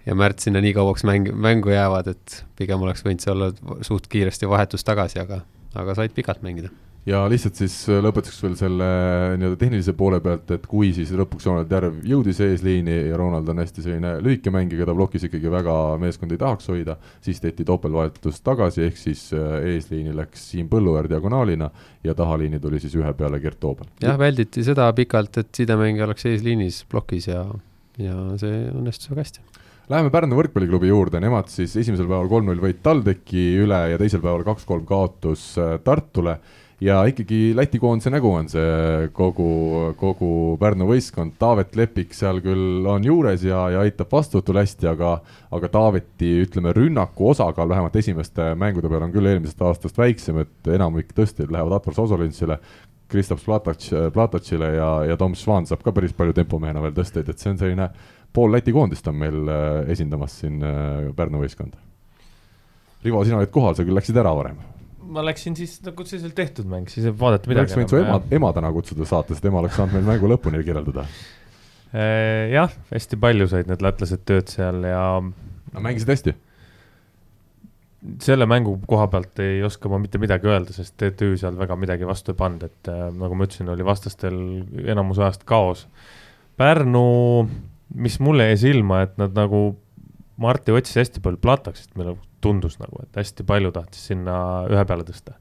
S2: ja Märt sinna nii kauaks mäng, mängu jäävad, et pigem oleks võinud see olla suht kiiresti vahetus tagasi, aga, aga said pikalt mängida
S1: ja lihtsalt siis äh, lõpetuseks veel selle äh, nii-öelda tehnilise poole pealt, et kui siis lõpuks Ronald Järv jõudis eesliini ja Ronald on hästi selline lühike mängija, keda plokis ikkagi väga meeskond ei tahaks hoida, siis tehti topeltvahetus tagasi, ehk siis äh, eesliini läks Siim Põlluäär diagonaalina ja tahaliini tuli siis ühe peale Gert Toobel.
S2: jah, välditi seda pikalt, et sidemängija oleks eesliinis plokis ja, ja see õnnestus väga hästi
S1: Läheme Pärnu võrkpalliklubi juurde, nemad siis esimesel päeval kolm-null võit TalTechi üle ja teisel päeval kaks-kolm kaotus Tartule ja ikkagi Läti koondise nägu on see kogu, kogu Pärnu võistkond, Taavet Lepik seal küll on juures ja, ja aitab vastuvõtul hästi, aga aga Taaveti, ütleme, rünnaku osakaal vähemalt esimeste mängude peal on küll eelmisest aastast väiksem, et enamik tõstjaid lähevad Atlas Osolintsile, Kristaps Platats, Platatšile ja, ja Tom Schwan saab ka päris palju tempomehena veel tõsteid, et see on selline pool Läti koondist on meil äh, esindamas siin äh, Pärnu võistkonda. Rivo, sina olid kohal, sa küll läksid ära varem
S3: ma läksin siis nagu selliselt tehtud mäng, siis ei vaadata midagi.
S1: oleks võinud su ema, ema täna kutsuda saatesse, tema oleks saanud meil mängu lõpuni kirjeldada.
S3: Äh, jah, hästi palju said need lätlased tööd seal ja.
S1: no mängisid hästi?
S3: selle mängu koha pealt ei oska ma mitte midagi öelda, sest TTÜ seal väga midagi vastu ei pannud, et äh, nagu ma ütlesin, oli vastastel enamus ajast kaos. Pärnu, mis mulle jäi silma, et nad nagu, Marti otsis hästi palju plataks, et meil tundus nagu, et hästi palju tahtis sinna ühe peale tõsta.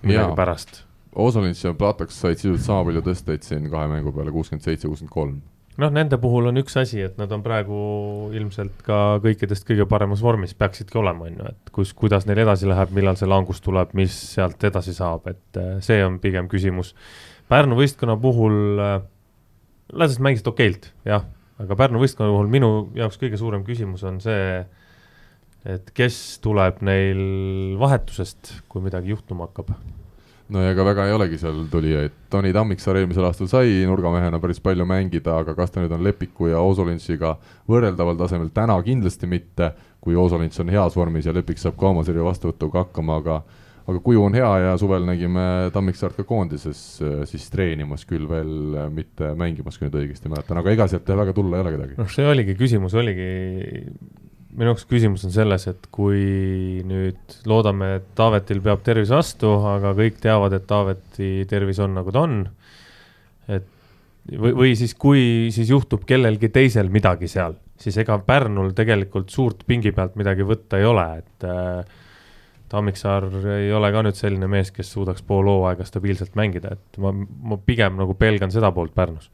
S3: millegipärast.
S1: Osolins ja Plataks said sisuliselt sama palju tõsteid siin kahe mängu peale, kuuskümmend seitse, kuuskümmend kolm.
S3: noh, nende puhul on üks asi, et nad on praegu ilmselt ka kõikidest kõige paremas vormis, peaksidki olema, on ju, et kus, kuidas neil edasi läheb, millal see langus tuleb, mis sealt edasi saab, et äh, see on pigem küsimus. Pärnu võistkonna puhul äh, Lasest mängisid okeilt, jah, aga Pärnu võistkonna puhul minu jaoks kõige suurem küsimus on see, et kes tuleb neil vahetusest, kui midagi juhtuma hakkab?
S1: no ja ega väga ei olegi seal tulijaid, Toni Tammiksaar eelmisel aastal sai nurgamehena päris palju mängida, aga kas ta nüüd on Lepiku ja Osolintsiga võrreldaval tasemel, täna kindlasti mitte, kui Osolints on heas vormis ja Lepik saab ka oma serja vastuvõtuga hakkama, aga aga kuju on hea ja suvel nägime Tammiksaart ka koondises siis treenimas küll veel, mitte mängimas, kui nüüd õigesti mäletan, aga ega sealt väga tulla ei ole kedagi.
S3: noh, see oligi küsimus, oligi minu jaoks küsimus on selles, et kui nüüd loodame, et Taavetil peab tervis vastu, aga kõik teavad, et Taaveti tervis on nagu ta on. et või, või siis, kui siis juhtub kellelgi teisel midagi seal, siis ega Pärnul tegelikult suurt pingi pealt midagi võtta ei ole, et äh, Tammiksaar ei ole ka nüüd selline mees, kes suudaks pool hooaega stabiilselt mängida, et ma, ma pigem nagu pelgan seda poolt Pärnus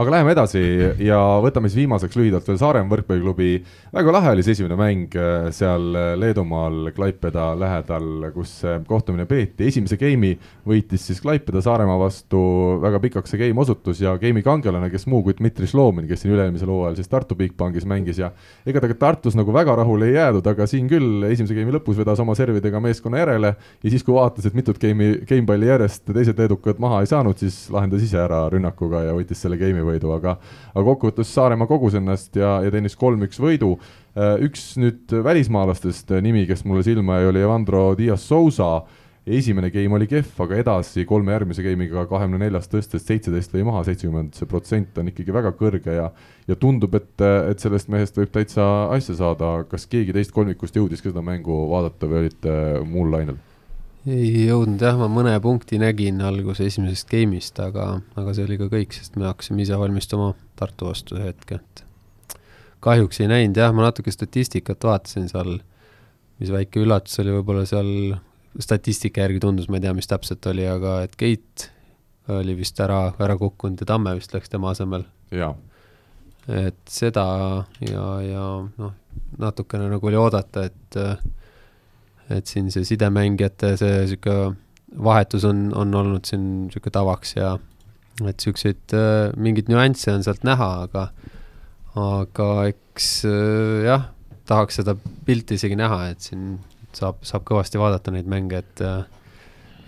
S1: aga läheme edasi ja võtame siis viimaseks lühidalt veel Saaremaa võrkpalliklubi. väga lahe oli see esimene mäng äh, seal äh, Leedumaal Klaipeda lähedal, kus kohtumine peeti. esimese game'i võitis siis Klaipeda Saaremaa vastu, väga pikaks see game osutus ja game'i kangelane, kes muu kui Dmitri Šlomin, kes siin üle-eelmisel hooajal siis Tartu Bigbankis mängis ja ega ta Tartus nagu väga rahule ei jäädud, aga siin küll esimese game'i lõpus vedas oma servidega meeskonna järele ja siis, kui vaatas, et mitut game'i, gamepalli järjest teised leedukad maha ei saanud, siis lahendas ise ära rünnakuga ja võitis selle game'i võidu, aga aga kokkuvõttes Saaremaa kogus ennast ja, ja teenis kolm-üks võidu. Äh, üks nüüd välismaalastest nimi, kes mulle silma jäi, oli Evandro Dias Sousa esimene game oli kehv, aga edasi kolme järgmise game'iga kahekümne neljast tõstes seitseteist lõi maha, seitsekümmend see protsent on ikkagi väga kõrge ja ja tundub, et, et sellest mehest võib täitsa asja saada, kas keegi teist kolmikust jõudis ka seda mängu vaadata või olite muul lainel?
S2: Ei jõudnud jah, ma mõne punkti nägin alguse esimesest game'ist, aga, aga see oli ka kõik, sest me hakkasime ise valmistuma Tartu vastu see hetk, et kahjuks ei näinud jah, ma natuke statistikat vaatasin seal, mis väike üllatus oli võib-olla seal statistika järgi tundus, ma ei tea, mis täpselt oli, aga et Keit oli vist ära, ära kukkunud ja Tamme vist läks tema asemel. et seda ja, ja noh, natukene nagu oli oodata, et et siin see sidemängijate see sihuke vahetus on, on olnud siin sihuke tavaks ja et siukseid äh, mingeid nüansse on sealt näha, aga, aga eks äh, jah, tahaks seda pilti isegi näha, et siin saab, saab kõvasti vaadata neid mänge, et äh,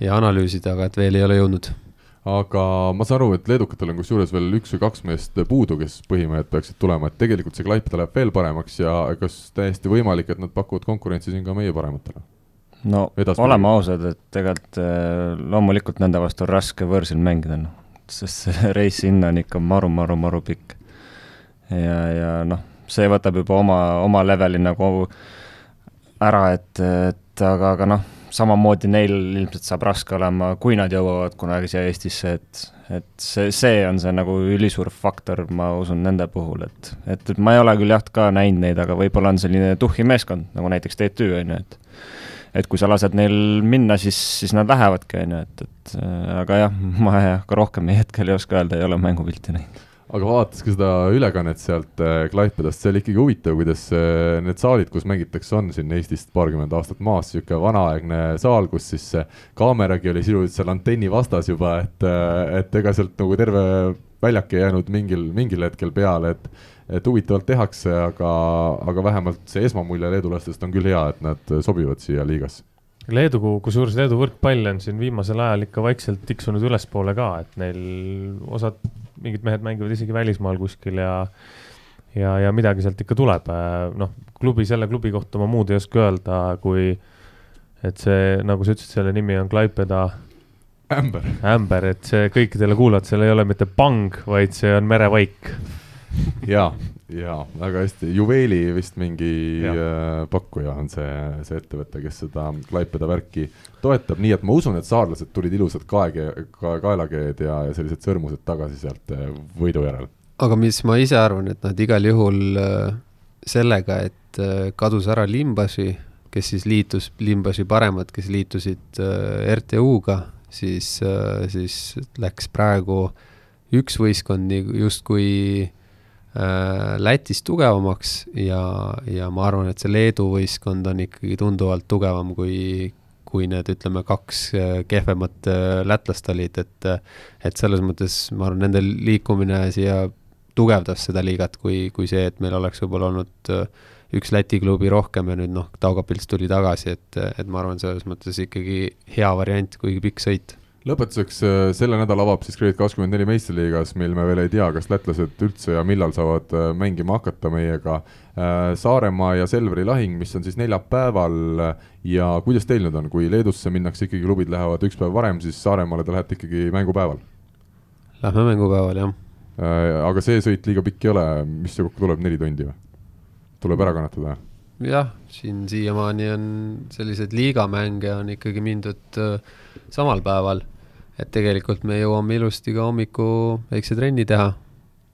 S2: ja analüüsida, aga et veel ei ole jõudnud
S1: aga ma saan aru, et leedukatel on kusjuures veel üks või kaks meest puudu, kes põhimehed peaksid tulema, et tegelikult see Klaipeda läheb veel paremaks ja kas täiesti võimalik, et nad pakuvad konkurentsi siin ka meie parematele?
S4: No Edaspidi. oleme ausad, et tegelikult äh, loomulikult nende vastu on raske võõrsil mängida, noh, sest see [laughs] reis sinna on ikka maru-maru-maru pikk. ja, ja noh, see võtab juba oma, oma leveli nagu ära, et, et aga, aga noh, samamoodi neil ilmselt saab raske olema, kui nad jõuavad kunagi siia Eestisse, et, et see, see on see nagu ülisuur faktor, ma usun, nende puhul, et, et ma ei ole küll jah, ka näinud neid, aga võib-olla on selline tuhhi meeskond, nagu näiteks TTÜ, on ju, et et kui sa lased neil minna, siis, siis nad lähevadki, on ju, et, et aga jah, [laughs] ma jah, ka rohkem hetkel ei oska öelda, ei ole mängupilti näinud.
S1: Aga vaadates ka seda ülekannet sealt äh, Klaipedast, see oli ikkagi huvitav, kuidas äh, need saalid, kus mängitakse, on siin Eestist paarkümmend aastat maas, niisugune vanaaegne saal, kus siis kaameragi oli sisuliselt seal antenni vastas juba, et, äh, et ega sealt nagu terve väljak ei jäänud mingil, mingil hetkel peale, et et huvitavalt tehakse, aga, aga vähemalt see esmamulje leedulastest on küll hea, et nad sobivad siia liigasse.
S3: Leedu, kusjuures Leedu võrkpall on siin viimasel ajal ikka vaikselt tiksunud ülespoole ka, et neil osad, mingid mehed mängivad isegi välismaal kuskil ja ja, ja midagi sealt ikka tuleb, noh, klubi, selle klubi kohta ma muud ei oska öelda, kui et see, nagu sa ütlesid, selle nimi on Klaipeda
S1: ämber.
S3: ämber, et see kõikidele kuulajatele ei ole mitte pang, vaid see on merevaik
S1: ja, ja väga hästi, Juveeli vist mingi ja. äh, pakkuja on see, see ettevõte, kes seda Klaipeda värki toetab, nii et ma usun, et saarlased tulid ilusad kaege ka,, kaelakeed ja, ja sellised sõrmused tagasi sealt äh, võidu järel.
S2: aga mis ma ise arvan, et nad igal juhul äh, sellega, et kadus ära Limbaši, kes siis liitus, Limbaši paremad, kes liitusid RTU-ga, siis siis läks praegu üks võistkond justkui Äh, Lätis tugevamaks ja, ja ma arvan, et see Leedu võistkond on ikkagi tunduvalt tugevam kui, kui need, ütleme, kaks äh, kehvemat äh, lätlast olid, et et selles mõttes ma arvan, nende liikumine siia tugevdas seda liigat, kui, kui see, et meil oleks võib-olla olnud üks Läti klubi rohkem ja nüüd noh, Taugapils tuli tagasi, et, et ma arvan, selles mõttes ikkagi hea variant, kuigi pikk sõit
S1: lõpetuseks äh, selle nädala avab siis Create24 meistriliigas, mil me veel ei tea, kas lätlased üldse ja millal saavad äh, mängima hakata meiega. Äh, Saaremaa ja Selveri lahing, mis on siis neljapäeval ja kuidas teil nüüd on, kui Leedusse minnakse ikkagi, klubid lähevad üks päev varem, siis Saaremaale te lähete ikkagi mängupäeval?
S2: Lähme mängupäeval, jah.
S1: aga see sõit liiga pikk ei ole, mis see kokku tuleb, neli tundi või? tuleb ära kannatada?
S2: jah, siin siiamaani on selliseid liigamänge on ikkagi mindud samal päeval et tegelikult me jõuame ilusti ka hommiku väikse trenni teha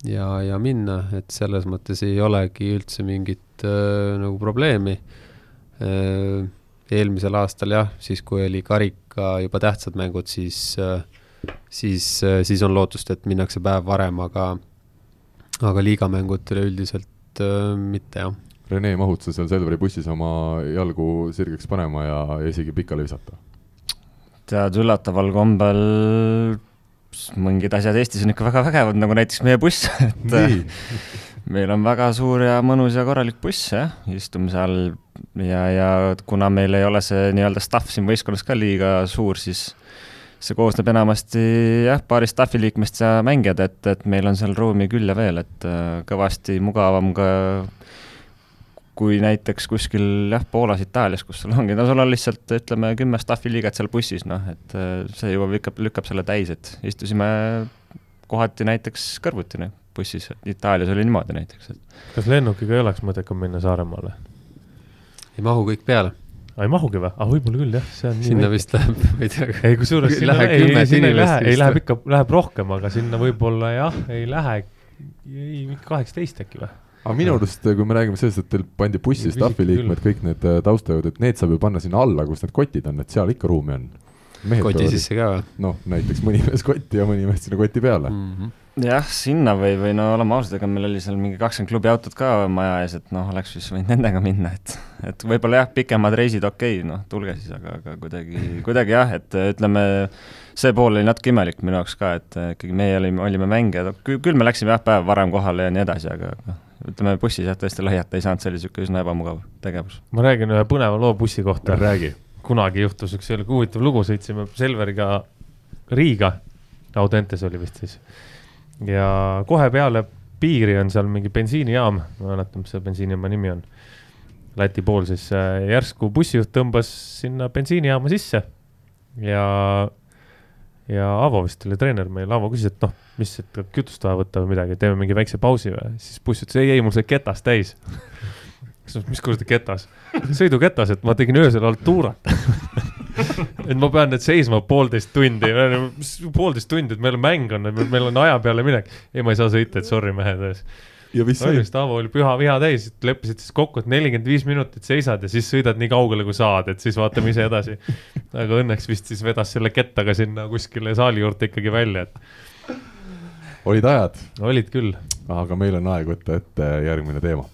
S2: ja, ja minna, et selles mõttes ei olegi üldse mingit äh, nagu probleemi äh,. eelmisel aastal jah, siis kui oli karika juba tähtsad mängud, siis äh,, siis äh,, siis on lootust, et minnakse päev varem, aga, aga liigamängud üleüldiselt äh, mitte jah.
S1: Rene, mahud sa seal Selveri bussis oma jalgu sirgeks panema ja, isegi pikali visata?
S4: Tead, üllataval kombel mingid asjad Eestis on ikka väga vägevad, nagu näiteks meie buss, [laughs] et
S1: nii,
S4: meil on väga suur ja mõnus ja korralik buss jah, istume seal ja, ja kuna meil ei ole see nii-öelda staff siin võistkonnas ka liiga suur, siis see koosneb enamasti jah, paarist staffi liikmest ja mängijad, et, et meil on seal ruumi küll ja veel, et äh, kõvasti mugavam ka kui näiteks kuskil jah, Poolas, Itaalias, kus sul ongi, no sul on lihtsalt ütleme kümme staffi liiget seal bussis, noh, et äh, see juba lükkab, lükkab selle täis, et istusime kohati näiteks kõrvuti noh, bussis, Itaalias oli niimoodi näiteks, et
S3: kas lennukiga ei oleks mõttekam minna Saaremaale?
S2: ei mahu kõik peale,
S3: ei mahugi või? ah, võib-olla küll jah, see on nii
S2: sinna vist läheb, ma ei tea.
S3: ei, kusjuures
S2: ei
S3: sinna
S2: lähe
S3: ei,
S2: kümmet
S3: sinna ei lähe, ei läheb ikka, läheb rohkem, aga sinna võib-olla jah, ei lähe, ei ikka kaheksateist äkki või?
S1: Aga minu arust, kui me räägime sellest, et teil pandi bussi staffi liikmed, kõik need äh, taustajõud, et need saab ju panna sinna alla, kus need kotid on, et seal ikka ruumi on.
S2: koti sisse ka või
S1: noh, näiteks mõni mees kotti ja mõni mees sinna koti peale mm..
S2: mm? -hmm.
S4: jah, sinna või, või no oleme ausad, ega meil oli seal mingi kakskümmend klubi autot ka maja ees, et noh, oleks siis võinud nendega minna, et et võib-olla jah, pikemad reisid okei okay,, noh, tulge siis, aga, aga kuidagi, kuidagi jah, et ütleme, see pool oli natuke imelik minu jaoks ka, et äh, ikkagi meie olime, olime mängijad, küll me läksime jah, päev varem kohale ja nii edasi, aga aga ütleme, bussis jah, tõesti laiata ei saanud, see oli niisugune üsna ebamugav tegevus.
S3: ma räägin ühe põneva loo bussi kohta.
S1: räägi.
S3: kunagi juhtus üks selline huvitav lugu, sõitsime Selveriga Riiga, Audentes oli vist siis. ja kohe peale piiri on seal mingi bensiinijaam, ma ei mäleta, mis see bensiinijaama nimi on. Läti pool siis äh, järsku bussijuht tõmbas sinna bensiinijaama sisse ja, ja Avo vist oli treener meil, Avo küsis, et noh, mis, et kütust vaja võtta või midagi, teeme mingi väikse pausi või, siis buss ütles ei, ei mul sai ketas täis. [laughs] mis kuradi ketas, sõiduketas, et ma tegin öösel altuurat [laughs] et ma pean nüüd seisma poolteist tundi, poolteist tundi, et meil mäng on, meil on aja peale minek. ei, ma ei saa sõita, et sorry mehed.
S1: Ja mis
S3: oli
S1: sai?
S3: vist Aavo oli püha viha täis, leppisid siis kokku, et nelikümmend viis minutit seisad ja siis sõidad nii kaugele, kui saad, et siis vaatame ise edasi. aga õnneks vist siis vedas selle kettaga sinna kuskile saali juurde ikkagi välja, et
S1: olid ajad,
S3: olid küll.
S1: aga meil on aeg võtta ette järgmine teema.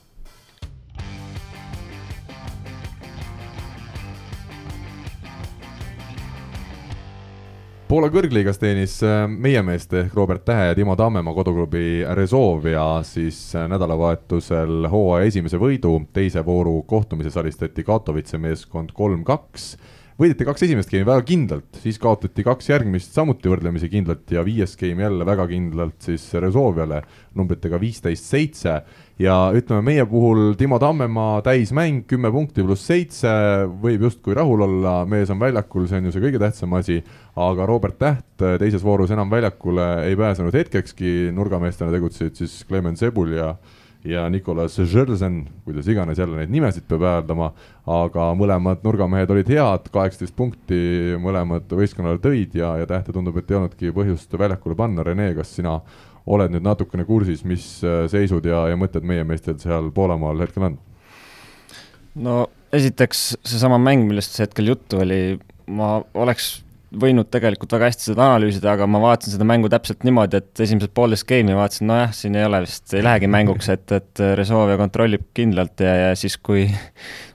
S1: Poola kõrgliigas teenis äh, meie meeste ehk Robert Tähe ja Timo Tammemaa koduklubi Rezovia siis äh, nädalavahetusel hooaja esimese võidu, teise vooru kohtumises alistati Katowice meeskond kolm-kaks võideti kaks esimest geimi väga kindlalt, siis kaotati kaks järgmist samuti võrdlemisi kindlalt ja viies geim jälle väga kindlalt siis Rezoviale numbritega viisteist seitse. Ja ütleme meie puhul Timo Tammemaa täismäng kümme punkti pluss seitse võib justkui rahul olla, mees on väljakul, see on ju see kõige tähtsam asi, aga Robert Täht teises voorus enam väljakule ei pääsenud hetkekski, nurgameestena tegutsesid siis Klemen Sebul ja ja Nicolas Žerzen, kuidas iganes jälle neid nimesid peab hääldama, aga mõlemad nurgamehed olid head, kaheksateist punkti mõlemad võistkonnale tõid ja, ja Tähte tundub, et ei olnudki põhjust väljakule panna, Rene, kas sina oled nüüd natukene kursis, mis äh, seisud ja, ja mõtted meie meestel seal Poolamaal hetkel on?
S4: no esiteks seesama mäng, millest hetkel juttu oli, ma oleks võinud tegelikult väga hästi seda analüüsida, aga ma vaatasin seda mängu täpselt niimoodi, et esimesed poolteist geimi vaatasin, nojah, siin ei ole vist, ei lähegi mänguks, et, et Rezovia kontrollib kindlalt ja, ja siis, kui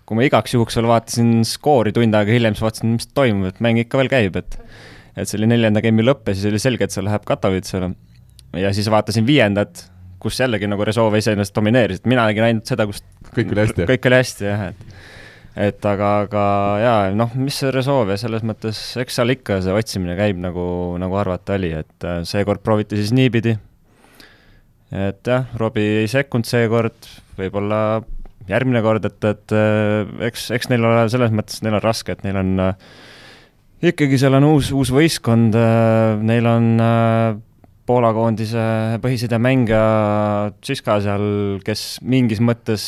S4: kui ma igaks juhuks veel vaatasin skoori tund aega hiljem, siis vaatasin, mis toimub, et mäng ikka veel käib, et et see oli neljanda geimi lõpp ja siis oli selge, et see läheb Katowicele. ja siis vaatasin viiendat, kus jällegi nagu Rezov iseenesest domineeris, et mina nägin ainult seda, kus
S1: kõik oli hästi,
S4: kõik oli hästi jah, et et aga, aga jaa, noh, mis see Resolve ja selles mõttes, eks seal ikka see otsimine käib nagu, nagu arvata oli, et äh, seekord prooviti siis niipidi. et jah, Robbie ei sekkunud seekord, võib-olla järgmine kord, et, et äh, eks, eks neil ole selles mõttes, neil on raske, et neil on äh, ikkagi seal on uus, uus võistkond äh,, neil on äh, Poola koondise põhisidemängija Tšiska seal, kes mingis mõttes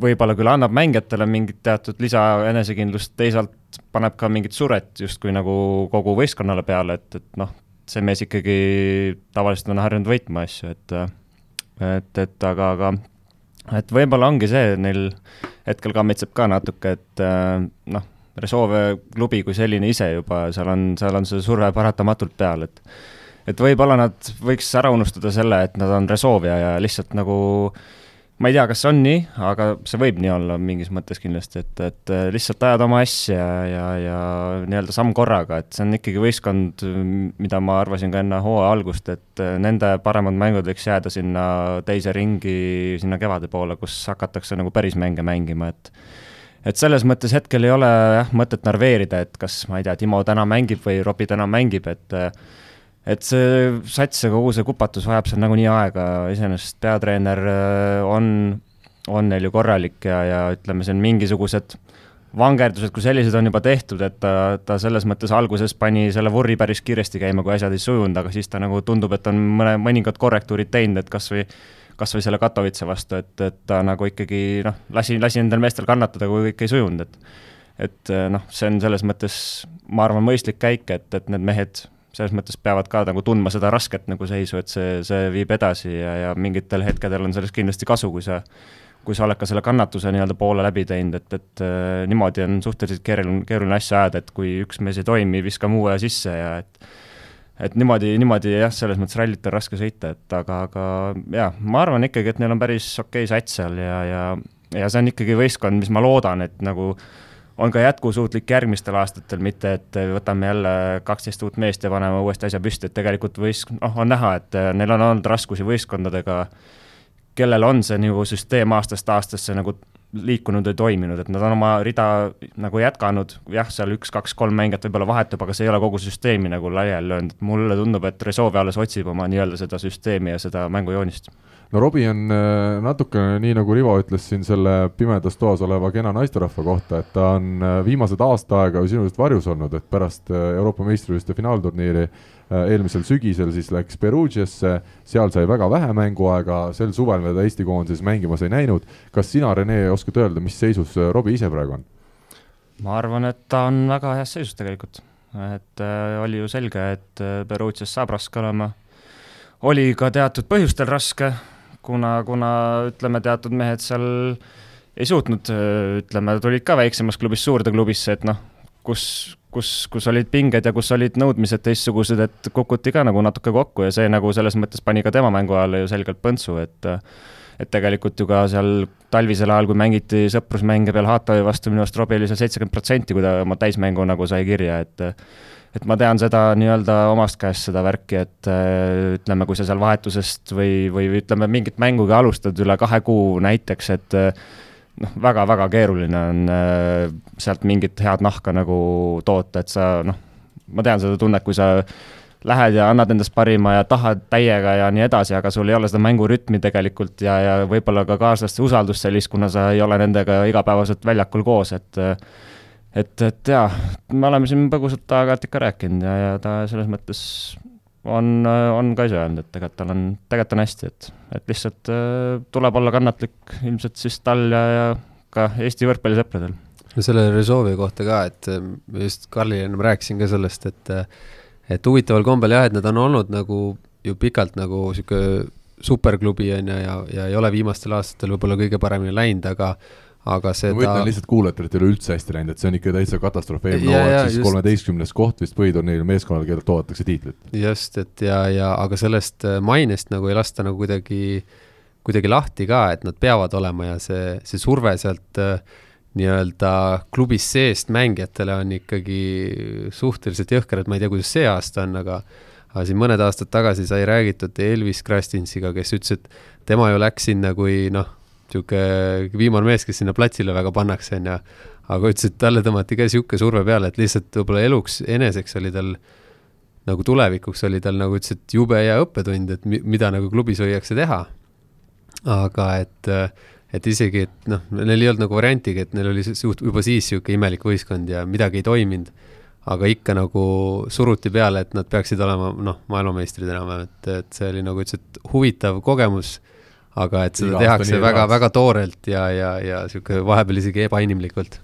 S4: võib-olla küll annab mängijatele mingit teatud lisa enesekindlust, teisalt paneb ka mingit suret justkui nagu kogu võistkonnale peale, et, et noh, see mees ikkagi tavaliselt on harjunud võitma asju, et et, et aga, aga et võib-olla ongi see, neil hetkel kammitseb ka natuke, et äh, noh, Resolve klubi kui selline ise juba, seal on, seal on see surve paratamatult peal, et et võib-olla nad võiks ära unustada selle, et nad on Resolvia ja lihtsalt nagu ma ei tea, kas see on nii, aga see võib nii olla mingis mõttes kindlasti, et, et lihtsalt ajad oma asja ja, ja, ja nii-öelda samm korraga, et see on ikkagi võistkond, mida ma arvasin ka enne hooaja algust, et nende paremad mängud võiks jääda sinna teise ringi, sinna kevade poole, kus hakatakse nagu päris mänge mängima, et et selles mõttes hetkel ei ole jah, mõtet narveerida, et kas, ma ei tea, Timo täna mängib või Robbie täna mängib, et et see sats ja kogu see kupatus vajab seal nagunii aega, iseenesest peatreener äh, on, on neil ju korralik ja, ja ütleme, see on mingisugused vangerdused kui sellised on juba tehtud, et ta, ta selles mõttes alguses pani selle vurri päris kiiresti käima, kui asjad ei sujunud, aga siis ta nagu tundub, et on mõne, mõningad korrektuurid teinud, et kas või kas või selle Katowice vastu, et, et ta nagu ikkagi noh, lasi, lasi endal meestel kannatada, kui kõik ei sujunud, et et noh, see on selles mõttes, ma arvan, mõistlik käik, et, et need mehed selles mõttes peavad ka nagu tundma seda rasket nagu seisu, et see, see viib edasi ja, ja mingitel hetkedel on sellest kindlasti kasu, kui sa kui sa oled ka selle kannatuse nii-öelda poole läbi teinud, et, et äh, niimoodi on suhteliselt keeruline, keeruline asja ajada, et kui üks mees ei toimi, viskame uue sisse ja et et niimoodi, niimoodi jah, selles mõttes rallit on raske sõita, et aga, aga jah, ma arvan ikkagi, et neil on päris okei okay sats seal ja, ja ja see on ikkagi võistkond, mis ma loodan, et nagu äh, on ka jätkusuutlik järgmistel aastatel, mitte et võtame jälle kaksteist uut meest ja paneme uuesti asja püsti, et tegelikult võis, noh, on näha, et neil on olnud raskusi võistkondadega, kellel on see nagu süsteem aastast aastasse nagu liikunud või toiminud, et nad on oma rida nagu jätkanud, jah, seal üks-kaks-kolm mängijat võib-olla vahetub, aga see ei ole kogu süsteemi nagu laiali löönud, mulle tundub, et Resolve alles otsib oma nii-öelda seda süsteemi ja seda mängujoonist
S1: no Robbie on äh, natukene nii, nagu Rivo ütles siin selle pimedas toas oleva kena naisterahva kohta, et ta on äh, viimased aasta aega ju sinust varjus olnud, et pärast äh, Euroopa meistrivõistluste finaalturniiri eelmisel sügisel siis läks Perugiasse, seal sai väga vähe mänguaega, sel suvel me ta Eesti koondises mängimas ei näinud. kas sina, Rene, oskad öelda, mis seisus Robbie ise praegu on?
S4: ma arvan, et ta on väga heas seisus tegelikult, et äh, oli ju selge, et Perugias saab raske olema. oli ka teatud põhjustel raske kuna, kuna ütleme, teatud mehed seal ei suutnud, ütleme, tulid ka väiksemast klubist suurde klubisse, et noh, kus, kus, kus olid pinged ja kus olid nõudmised teistsugused, et kukuti ka nagu natuke kokku ja see nagu selles mõttes pani ka tema mängu ajal ju selgelt põntsu, et et tegelikult ju ka seal talvisel ajal, kui mängiti sõprusmänge peal Hatovi vastu, minu arust Robbie oli seal seitsekümmend protsenti, kui ta oma täismängu nagu sai kirja, et et ma tean seda nii-öelda omast käest, seda värki, et äh, ütleme, kui sa seal vahetusest või, või ütleme, mingit mängugi alustad üle kahe kuu näiteks, et äh, noh, väga-väga keeruline on äh, sealt mingit head nahka nagu toota, et sa noh, ma tean seda tunnet, kui sa lähed ja annad endast parima ja tahad täiega ja nii edasi, aga sul ei ole seda mängurütmi tegelikult ja, ja võib-olla ka kaaslaste usaldust sellist, kuna sa ei ole nendega igapäevaselt väljakul koos, et et, et jaa, me oleme siin põgusalt aeg-ajalt ikka rääkinud ja, ja ta selles mõttes on, on ka ise öelnud, et tegelikult tal on, tegelikult on hästi, et, et lihtsalt äh, tuleb olla kannatlik ilmselt siis tal ja, ja ka Eesti võrkpallisõpradel.
S2: no selle Resolve'i kohta ka, et äh, just Karlile ennem rääkisin ka sellest, et äh, et huvitaval kombel jah, et nad on olnud nagu ju pikalt nagu niisugune superklubi on ju, ja, ja ei ole viimastel aastatel võib-olla kõige paremini läinud, aga aga seda
S1: ma ütlen lihtsalt kuulajatele, et ei ole üldse hästi läinud, et see on ikka täitsa katastroof, eelmine hooaeg siis kolmeteistkümnes koht vist põhiturniiril meeskonnal, kellelt oodatakse tiitlit.
S2: just, et ja, ja aga sellest äh, mainest nagu ei lasta nagu kuidagi, kuidagi lahti ka, et nad peavad olema ja see, see surve sealt äh, nii-öelda klubis seest mängijatele on ikkagi suhteliselt jõhker, et ma ei tea, kuidas see aasta on, aga aga siin mõned aastad tagasi sai räägitud Elvis Krastinsiga, kes ütles, et tema ju läks sinna kui noh, niisugune viimane mees, kes sinna platsile väga pannakse, on ju, aga ütles, et talle tõmmati ka niisugune surve peale, et lihtsalt võib-olla eluks eneseks oli tal nagu tulevikuks oli tal nagu ütles, et jube hea õppetund, et mida nagu klubis võiakse teha. aga et, et isegi, et noh, neil ei olnud nagu variantigi, et neil oli suht juba siis niisugune imelik võistkond ja midagi ei toiminud, aga ikka nagu suruti peale, et nad peaksid olema noh, maailmameistrid enam-vähem, et, et see oli nagu ütles, et huvitav kogemus aga et seda Iga tehakse väga-väga toorelt ja, ja, ja niisugune vahepeal isegi ebainimlikult.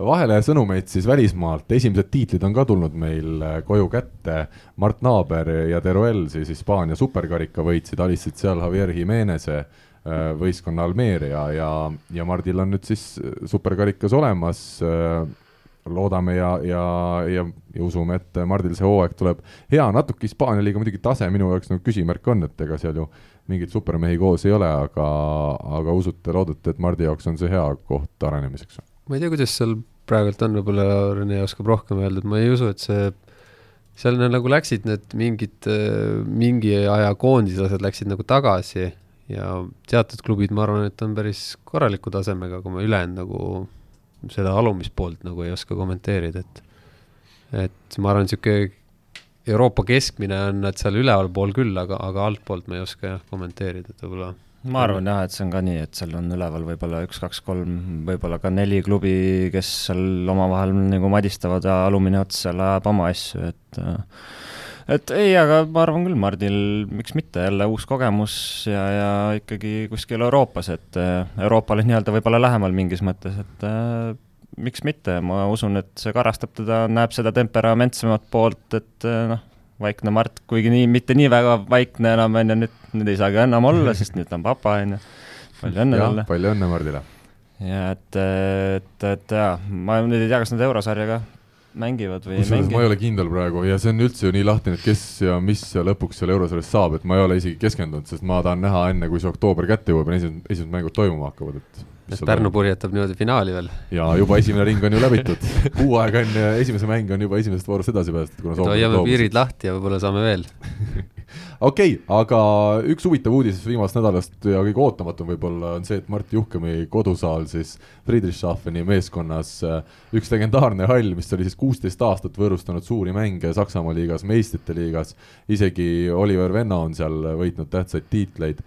S1: vahele sõnumeid siis välismaalt, esimesed tiitlid on ka tulnud meil äh, koju kätte, Mart Naaber ja Teruel siis Hispaania superkarika võitsid, alistasid seal Javier Jimeneze äh, võistkonna Almeria ja, ja Mardil on nüüd siis superkarikas olemas, äh, loodame ja, ja, ja, ja usume, et Mardil see hooaeg tuleb hea, natuke Hispaania liiga muidugi tase minu jaoks nagu küsimärk on, et ega seal ju mingeid supermehi koos ei ole, aga, aga usute, loodate, et Mardi jaoks on see hea koht arenemiseks?
S2: ma ei tea, kuidas seal praegult on, võib-olla Rene oskab rohkem öelda, et ma ei usu, et see, seal nagu läksid need mingid, mingi aja koondislased läksid nagu tagasi ja teatud klubid, ma arvan, et on päris korraliku tasemega, kui ma ülejäänud nagu seda alumist poolt nagu ei oska kommenteerida, et et ma arvan, niisugune Euroopa keskmine on nad seal ülevalpool küll, aga, aga altpoolt ma ei oska jah kommenteerida, et võib-olla
S4: ma arvan jah, et see on ka nii, et seal on üleval võib-olla üks, kaks, kolm, võib-olla ka neli klubi, kes seal omavahel nagu madistavad ja alumine ots seal ajab oma asju, et et ei, aga ma arvan küll, Mardil, miks mitte, jälle uus kogemus ja, ja ikkagi kuskil Euroopas, et Euroopale nii-öelda võib-olla lähemal mingis mõttes, et miks mitte, ma usun, et see karastab teda, näeb seda temperamentsemat poolt, et noh, vaikne Mart, kuigi nii, mitte nii väga vaikne enam, on ju, nüüd, nüüd ei saagi enam olla, sest nüüd ta on papa, on ju. palju õnne talle.
S1: palju õnne Mardile.
S4: ja et, et, et jaa, ma nüüd ei tea, kas nad eurosarja ka mängivad või ei mängi.
S1: ma ei ole kindel praegu ja see on üldse ju nii lahtine, et kes ja mis ja lõpuks seal eurosarjas saab, et ma ei ole isegi keskendunud, sest ma tahan näha enne, kui see oktoober kätte jõuab ja esimesed, esimesed mängud toimuma hakkavad, et
S2: et Pärnu purjetab niimoodi finaali veel.
S1: ja juba esimene ring on ju läbitud. [laughs] Kuu aega enne esimese mängu on juba esimesest voorust edasi päästetud, kuna
S2: Soome hoiame piirid lahti ja võib-olla saame veel [laughs]
S1: okei okay,, aga üks huvitav uudis viimasest nädalast ja kõige ootamatum võib-olla on see, et Mart Juhkemi kodusaal siis Friedrichshafeni meeskonnas äh, üks legendaarne hall, mis oli siis kuusteist aastat võõrustanud suuri mänge Saksamaa liigas, meistrite liigas, isegi Oliver Venno on seal võitnud tähtsaid tiitleid,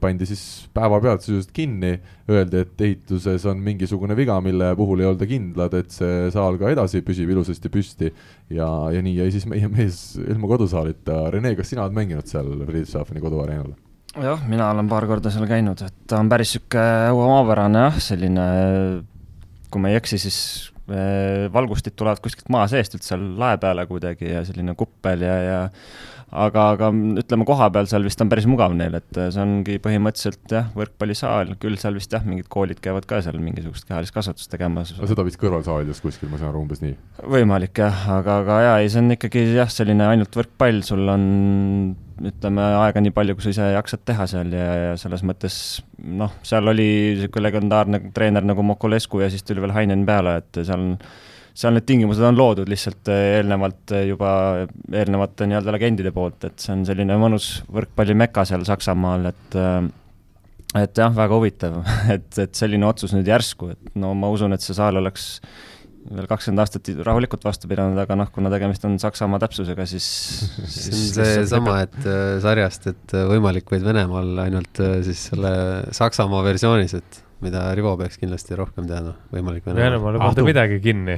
S1: pandi siis päevapealt sisuliselt kinni, öeldi, et ehituses on mingisugune viga, mille puhul ei olda kindlad, et see saal ka edasi püsib ilusasti püsti. Ja, ja nii jäi siis meie mees ilma kodusaalita. Rene, kas sina oled mänginud seal Friedrichshafeni koduareenal?
S4: jah, mina olen paar korda seal käinud, et ta on päris niisugune omapärane jah, selline, kui ma ei eksi, siis eh, valgustid tulevad kuskilt maa seest üldse seal lae peale kuidagi ja selline kuppel ja, ja aga, aga ütleme, koha peal seal vist on päris mugav neil, et see ongi põhimõtteliselt jah, võrkpallisaal, küll seal vist jah, mingid koolid käivad ka seal mingisugust kehalist kasvatust tegemas.
S1: seda vist kõrvalsaalides kuskil, ma saan aru, umbes nii?
S4: võimalik jah, aga, aga jaa, ei see on ikkagi jah, selline ainult võrkpall, sul on ütleme, aega nii palju, kui sa ise jaksad teha seal ja, ja selles mõttes noh, seal oli niisugune legendaarne treener nagu Mokolescu ja siis tuli veel Hainen peale, et seal on seal need tingimused on loodud lihtsalt eh, eelnevalt eh, juba eelnevate nii-öelda legendide poolt, et see on selline mõnus võrkpallimeka seal Saksamaal, et eh, et jah, väga huvitav, [laughs] et, et selline otsus nüüd järsku, et no ma usun, et see saal oleks veel kakskümmend aastat rahulikult vastu pidanud, aga noh, kuna tegemist on Saksamaa täpsusega, siis [laughs]
S2: see on seesama, et sarjast, et võimalik vaid Venemaal ainult siis selle Saksamaa versioonis, et mida Rivo peaks kindlasti rohkem teadma, võimalik
S3: Venemaal. Venemaal ei panda midagi kinni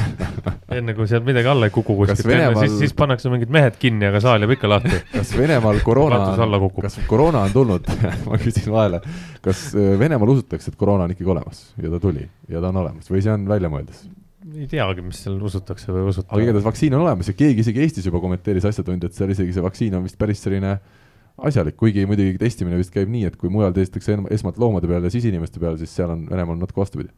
S3: [laughs] enne kui sealt midagi alla ei kuku kuskilt Venemaal..., siis, siis pannakse mingid mehed kinni, aga saal jääb ikka lahti. [laughs]
S1: kas Venemaal koroona on, kas koroona on tulnud [laughs] ma küsin vahele, kas äh, Venemaal usutakse, et koroona on ikkagi olemas ja ta tuli ja ta on olemas või see on väljamõeldis?
S3: ei teagi, mis seal usutakse või ei usuta.
S1: aga igatahes vaktsiin on olemas ja keegi isegi Eestis juba kommenteeris asjatundja, et seal isegi see vaktsiin on vist päris selline äh, asjalik, kuigi muidugi testimine vist käib nii, et kui mujal testitakse esmalt loomade peal ja siis inimeste peal, siis seal on Venemaal natuke vastupidi.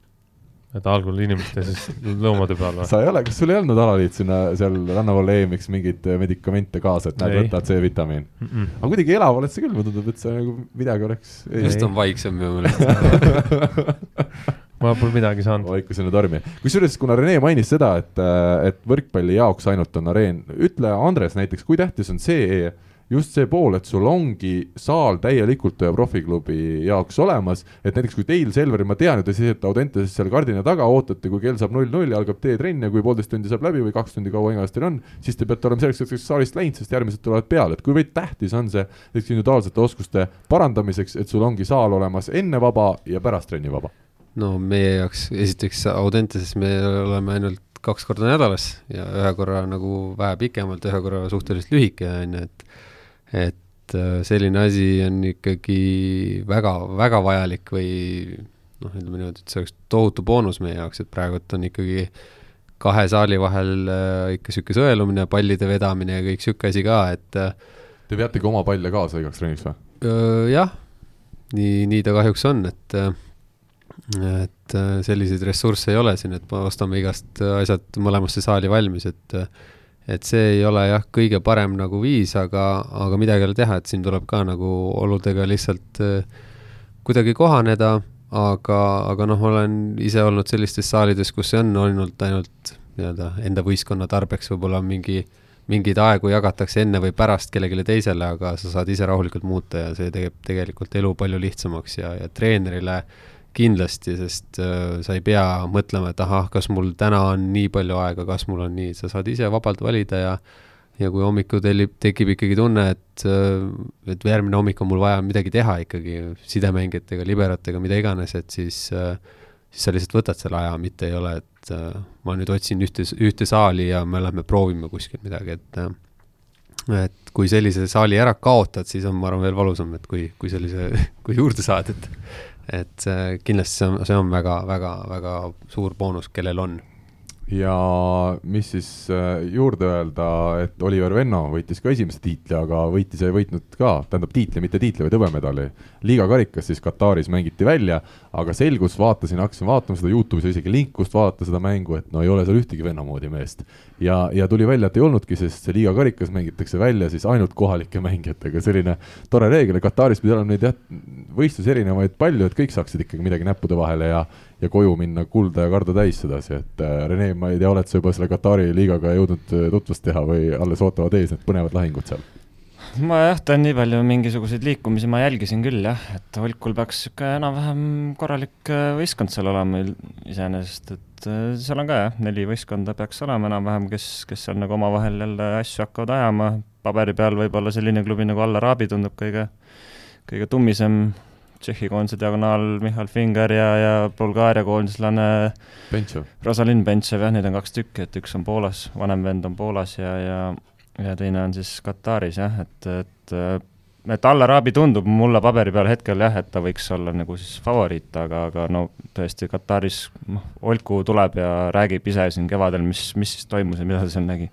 S3: et algul inimeste, siis loomade peal või?
S1: sa ei ole, kas sul ei olnud alaliit sinna seal rannavalla EM-iks mingeid medikamente kaasa, et näed, võta C-vitamiin mm? -mm. aga kuidagi elav oled sa küll, mulle tundub, et sa nagu midagi oleks.
S2: just on vaiksem minu meelest [laughs]
S3: ma pole midagi saanud.
S1: vaikus enne tormi. kusjuures, kuna Rene mainis seda, et, et võrkpalli jaoks ainult on areen, ütle Andres näiteks, kui tähtis on see just see pool, et sul ongi saal täielikult ühe profiklubi jaoks olemas, et näiteks kui teil, Selveril, ma tean, et te seisate Audenteses seal kardina taga, ootate, kui kell saab null-null ja algab teetrenn ja kui poolteist tundi saab läbi või kaks tundi, kaua iganes teil on, siis te peate olema selleks hetkeks saalist läinud, sest järgmised tulevad peale, et kuivõrd tähtis on see näiteks individuaalsete oskuste parandamiseks, et sul ongi saal olemas enne vaba ja pärast trenni vaba?
S2: no meie jaoks, esiteks Audenteses me oleme ainult kaks korda nädalas ja ühe korra nagu vähe pikemalt, ühe korra suhteliselt lühike, on ju, et et äh, selline asi on ikkagi väga, väga vajalik või noh, ütleme niimoodi, et see oleks tohutu boonus meie jaoks, et praegult on ikkagi kahe saali vahel äh, ikka niisugune sõelumine, pallide vedamine ja kõik niisugune asi ka, et äh,
S1: Te veategi oma palle kaasa igaks treeniks või?
S2: jah, nii, nii ta kahjuks on, et et selliseid ressursse ei ole siin, et me ostame igast asjad mõlemasse saali valmis, et et see ei ole jah, kõige parem nagu viis, aga, aga midagi ei ole teha, et siin tuleb ka nagu oludega lihtsalt äh, kuidagi kohaneda, aga, aga noh, olen ise olnud sellistes saalides, kus see on olnud ainult nii-öelda enda võistkonna tarbeks võib-olla mingi, mingeid aegu jagatakse enne või pärast kellelegi teisele, aga sa saad ise rahulikult muuta ja see teeb tegelikult elu palju lihtsamaks ja, ja treenerile äh, kindlasti, sest äh, sa ei pea mõtlema, et ahah, kas mul täna on nii palju aega, kas mul on nii, sa saad ise vabalt valida ja ja kui hommikul tellib, tekib ikkagi tunne, et, äh, et järgmine hommik on mul vaja midagi teha ikkagi sidemängijatega, liberatega, mida iganes, et siis äh, siis sa lihtsalt võtad selle aja, mitte ei ole, et äh, ma nüüd otsin ühte, ühte saali ja me lähme proovime kuskil midagi, et äh, et kui sellise saali ära kaotad, siis on, ma arvan, veel valusam, et kui, kui sellise, [laughs] kui juurde saad, et et kindlasti see on, see on väga, väga, väga suur boonus, kellel on
S1: ja mis siis äh, juurde öelda, et Oliver Venno võitis ka esimese tiitli, aga võitis ja ei võitnud ka, tähendab tiitli, mitte tiitli, vaid hõbemedali. liiga karikas siis Kataris mängiti välja, aga selgus, vaatasin, hakkasin vaatama seda Youtube'is isegi linkust vaadata seda mängu, et no ei ole seal ühtegi Venno moodi meest. ja, ja tuli välja, et ei olnudki, sest see liiga karikas mängitakse välja siis ainult kohalike mängijatega, selline tore reegel ja Kataris pidi olema neid jah, võistlusi erinevaid palju, et kõik saaksid ikkagi midagi näppude vahele ja ja koju minna kulda ja karda täis sedasi, et äh, Rene, ma ei tea, oled sa juba selle Katari liigaga jõudnud äh, tutvust teha või alles ootavad ees need põnevad lahingud seal?
S4: ma jah, tean nii palju mingisuguseid liikumisi, ma jälgisin küll jah, et Holkul peaks niisugune enam-vähem korralik äh, võistkond seal olema iseenesest, et seal on ka jah, neli võistkonda peaks olema enam-vähem, kes, kes seal nagu omavahel jälle asju hakkavad ajama, paberi peal võib-olla selline klubi nagu Alla Raabi tundub kõige, kõige tummisem Tšehhi koondise diagonaal Michal Finger ja, ja Bulgaaria koondislane Rosalind Bentšev, jah, neid on kaks tükki, et üks on Poolas, vanem vend on Poolas ja, ja ja teine on siis Kataris jah, et, et et Al-Arabi tundub mulle paberi peal hetkel jah, et ta võiks olla nagu siis favoriit, aga, aga no tõesti Kataris noh, Olku tuleb ja räägib ise siin kevadel, mis, mis siis toimus ja mida ta seal nägi.